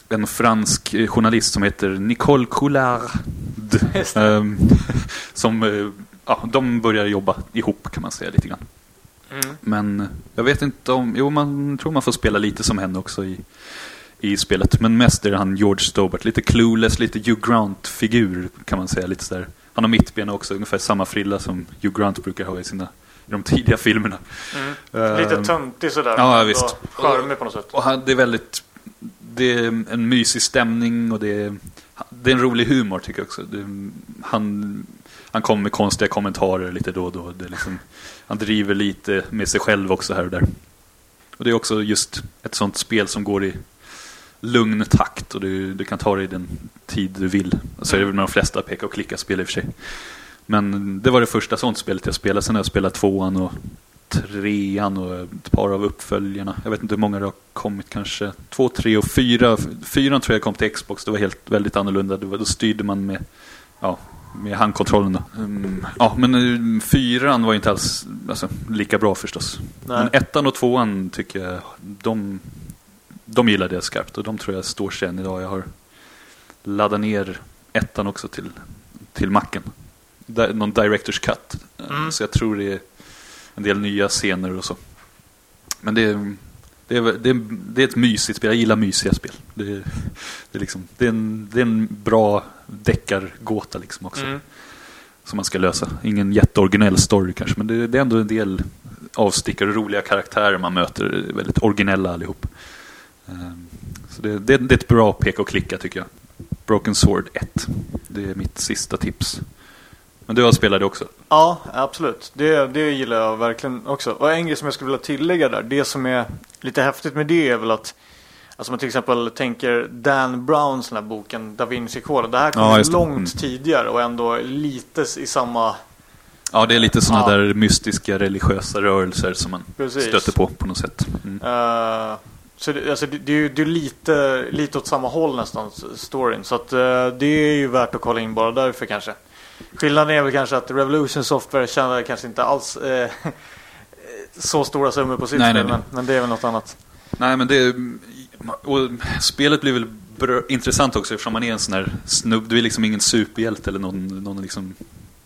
en fransk eh, journalist som heter Nicole det. Ehm, <laughs> Som, eh, ja, de börjar jobba ihop kan man säga lite grann. Mm. Men jag vet inte om, jo man tror man får spela lite som henne också i, i spelet. Men mest är han George Stobart, lite clueless, lite Hugh Grant-figur kan man säga. Lite sådär. Han har mittbena också, ungefär samma frilla som Hugh Grant brukar ha i sina i de tidiga filmerna. Mm. Lite Ehm, töntig sådär. ja, visst. Charmig på något sätt. Och han, det är väldigt, det är en mysig stämning och det är, det är en rolig humor tycker jag också. Det, han, han kommer med konstiga kommentarer lite då och då. Det är liksom, han driver lite med sig själv också här och där. Och det är också just ett sånt spel som går i lugn takt och du, du kan ta dig den tid du vill. Så är det väl med de flesta peka och klicka-spel i och för sig. Men det var det första sånt spelet jag spelade. Sen har jag spelat tvåan och trean och ett par av uppföljarna. Jag vet inte hur många det har kommit kanske. Två, tre och fyra. Fyran tror jag kom till Xbox. Det var helt väldigt annorlunda. Det var, då styrde man med, ja, med handkontrollen. Då. Mm, ja, men eh, fyran var inte alls alltså, lika bra förstås. Nej. Men ettan och tvåan tycker jag, de, de gillade jag skarpt. Och de tror jag står sig än idag. Jag har laddat ner ettan också till, till macken. Någon Directors Cut. Mm. Så jag tror det är en del nya scener och så. Men det är, det är, det är, det är ett mysigt spel. Jag gillar mysiga spel. Det är, det är, liksom, det är, en, det är en bra deckargåta liksom också. Mm. Som man ska lösa. Ingen jätteoriginell story kanske. Men det, det är ändå en del avstickare och roliga karaktärer man möter. Väldigt originella allihop. Ehm, Så det, det, det är ett bra peka och klicka tycker jag. Broken Sword 1. Det är mitt sista tips. Men du har spelat det också? Ja, absolut. Det, det gillar jag verkligen också. Och en grej som jag skulle vilja tillägga där. Det som är lite häftigt med det är väl att Alltså man till exempel tänker Dan Browns den här boken Da Vinci-koden. Det här kom Ja, långt Mm. tidigare och ändå lite i samma... Ja, det är lite sådana Ja. där mystiska religiösa rörelser som man Precis. stöter på på något sätt. Mm. eh, så det, alltså det, det är ju det är lite, lite åt samma håll nästan, storyn. Så att eh, det är ju värt att kolla in bara därför kanske. Skillnaden är väl kanske att Revolution Software tjänar kanske inte alls eh, <laughs> så stora summor på sitt Nej, spel, nej, nej. Men, men det är väl något annat. Nej, men det... Och spelet blir väl intressant också eftersom man är en sån här snubb. Du är liksom ingen superhjälte eller någon, någon, liksom,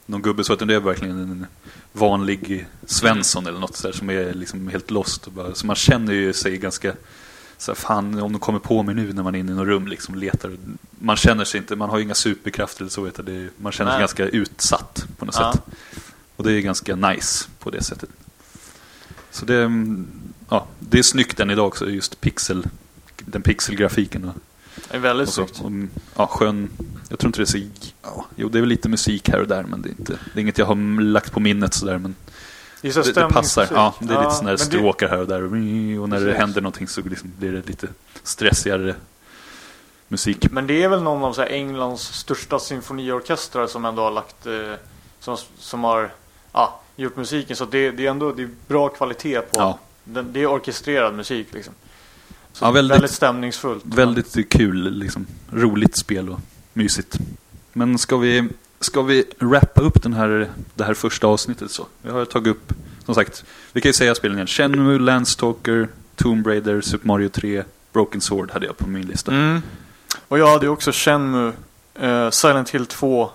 någon gubbe så, utan det är verkligen en vanlig Svensson eller något så där, som är liksom helt lost. Bara, så man känner ju sig ganska... Så här, fan, om de kommer på mig nu när man är inne i något rum liksom letar. Man känner sig inte, man har ju inga superkrafter eller så, det är, man känner sig Nej. ganska utsatt på något Ja. sätt. Och det är ganska nice på det sättet. Så det, mm, ja, det är snyggt än idag också, just pixel, den pixelgrafiken. Och, Det är väldigt snyggt. ja, skön, Jag tror inte det är så... Ja, jo, det är väl lite musik här och där, men det är, inte, det är inget jag har lagt på minnet sådär. Men Det, så det, det passar. Ja, det är lite sån där men det- stråkar här och där. Och när det händer någonting så liksom blir det lite stressigare musik. Men det är väl någon av så här Englands största symfoniorkestrar som ändå har lagt eh, som, som har ja, gjort musiken så det, det är ändå det är bra kvalitet på Ja. den, det är orkestrerad musik liksom. Så Ja, väldigt- väldigt, stämningsfullt. Väldigt kul, liksom. Roligt spel och mysigt. Men ska vi, ska vi wrappa upp den här, det här första avsnittet så? Vi har tagit upp, som sagt, vi kan ju säga spelen igen. Shenmue, Landstalker, Tomb Raider, Super Mario 3, Broken Sword hade jag på min lista. Mm. Och jag hade också Shenmue, eh, Silent Hill 2,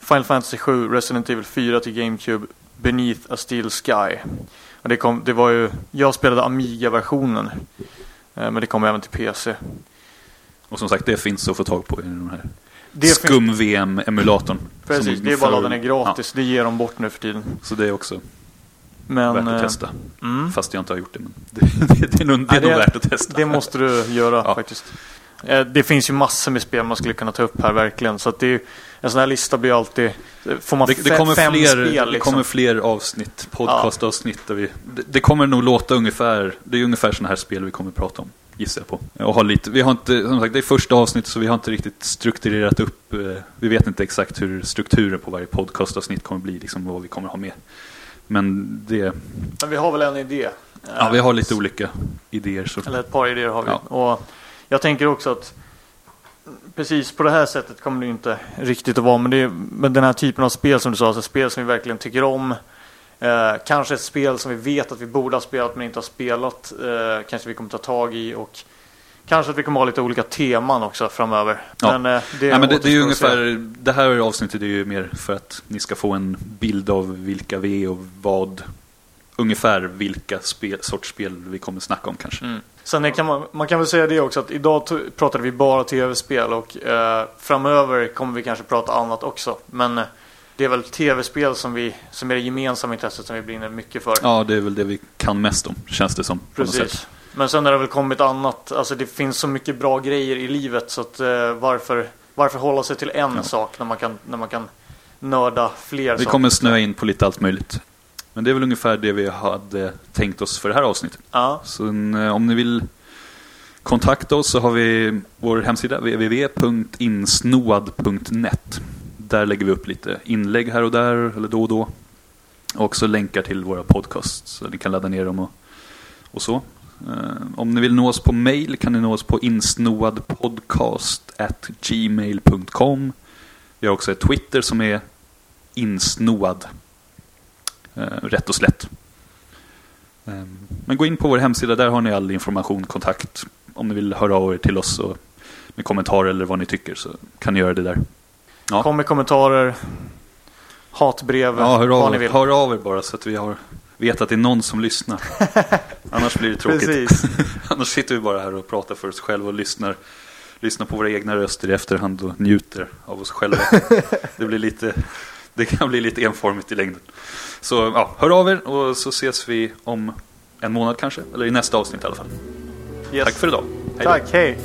Final Fantasy 7, Resident Evil 4 till GameCube, Beneath a Steel Sky. Och det, kom, det var ju, jag spelade Amiga-versionen. Eh, men det kom även till PC. Och som sagt, det finns att få tag på i den här Skum-VM-emulatorn. Precis, det är bara att ladda ner gratis. Det ger de bort nu för tiden. Ja, så det är också Men, värt att eh, testa. Mm, Fast jag inte har gjort det. Men <laughs> det, det, det är nog, det är Ja, det- nog värt att testa. det måste du göra Ja. faktiskt. Eh, Det finns ju massor med spel man skulle kunna ta upp här verkligen. Så att det är, en sån här lista blir alltid... Får man Det, det, kommer fem fler, spel det liksom. kommer fler avsnitt, podcastavsnitt. Där vi, det, det kommer nog låta ungefär, det är ungefär sådana här spel vi kommer prata om, gissar jag på. Och ha lite, vi har inte, som sagt, det är första avsnittet så vi har inte riktigt strukturerat upp, eh, vi vet inte exakt hur strukturen på varje podcastavsnitt kommer bli, liksom vad vi kommer ha med. Men det, Men vi har väl en idé. ja, Eh, vi har lite olika idéer. Så. Eller ett par idéer har vi. Ja. Och jag tänker också att precis på det här sättet kommer det inte riktigt att vara. Men, är, men den här typen av spel som du sa, alltså spel som vi verkligen tycker om. Eh, kanske ett spel som vi vet att vi borde ha spelat men inte har spelat. Eh, kanske vi kommer ta tag i. Och kanske att vi kommer ha lite olika teman också framöver. Ja. Men, eh, det, Ja, men det, det är ju ungefär, det här avsnittet är ju mer för att ni ska få en bild av vilka vi är och vad, ungefär vilka spel, sorts spel vi kommer snacka om kanske. Mm. Sen kan man, man kan väl säga det också att idag pratade vi bara tv-spel och eh, framöver kommer vi kanske prata annat också. Men eh, det är väl tv-spel som, vi, som är det gemensamma intresset som vi brinner mycket för. Ja, det är väl det vi kan mest om, känns det som. Precis. Men sen har det väl kommit annat. Alltså det finns så mycket bra grejer i livet så att eh, varför, varför hålla sig till en Ja. sak när man kan, när man kan nörda fler Vi saker? kommer snöa in på lite allt möjligt. Men det är väl ungefär det vi hade tänkt oss för det här avsnittet. Ja, Så eh, om ni vill kontakta oss så har vi vår hemsida www.insnoad.net. Där lägger vi upp lite inlägg här och där, eller då och då. Och också länkar till våra podcasts så ni kan ladda ner dem och, och så. Eh, om ni vill nå oss på mail kan ni nå oss på insnoadpodcast@gmail.com. Vi har också ett Twitter som är insnoad. Eh, rätt och slätt. Ehm, Men gå in på vår hemsida, där har ni all information, kontakt. Om ni vill höra av er till oss och med kommentarer eller vad ni tycker så kan ni göra det där. Ja. kom med kommentarer, hatbrev, Ja, hör vad av, ni vill. hör av er bara så att vi har, vet att det är någon som lyssnar. <laughs> Annars blir det tråkigt. <laughs> Annars sitter vi bara här och pratar för oss själva och lyssnar, lyssnar på våra egna röster i efterhand och njuter av oss själva. <laughs> det, blir lite, <laughs> det kan bli lite enformigt i längden. Så ja, hör av er och så ses vi om en månad kanske. Eller i nästa avsnitt i alla fall. Yes. Tack för idag. Hej Tack, hej.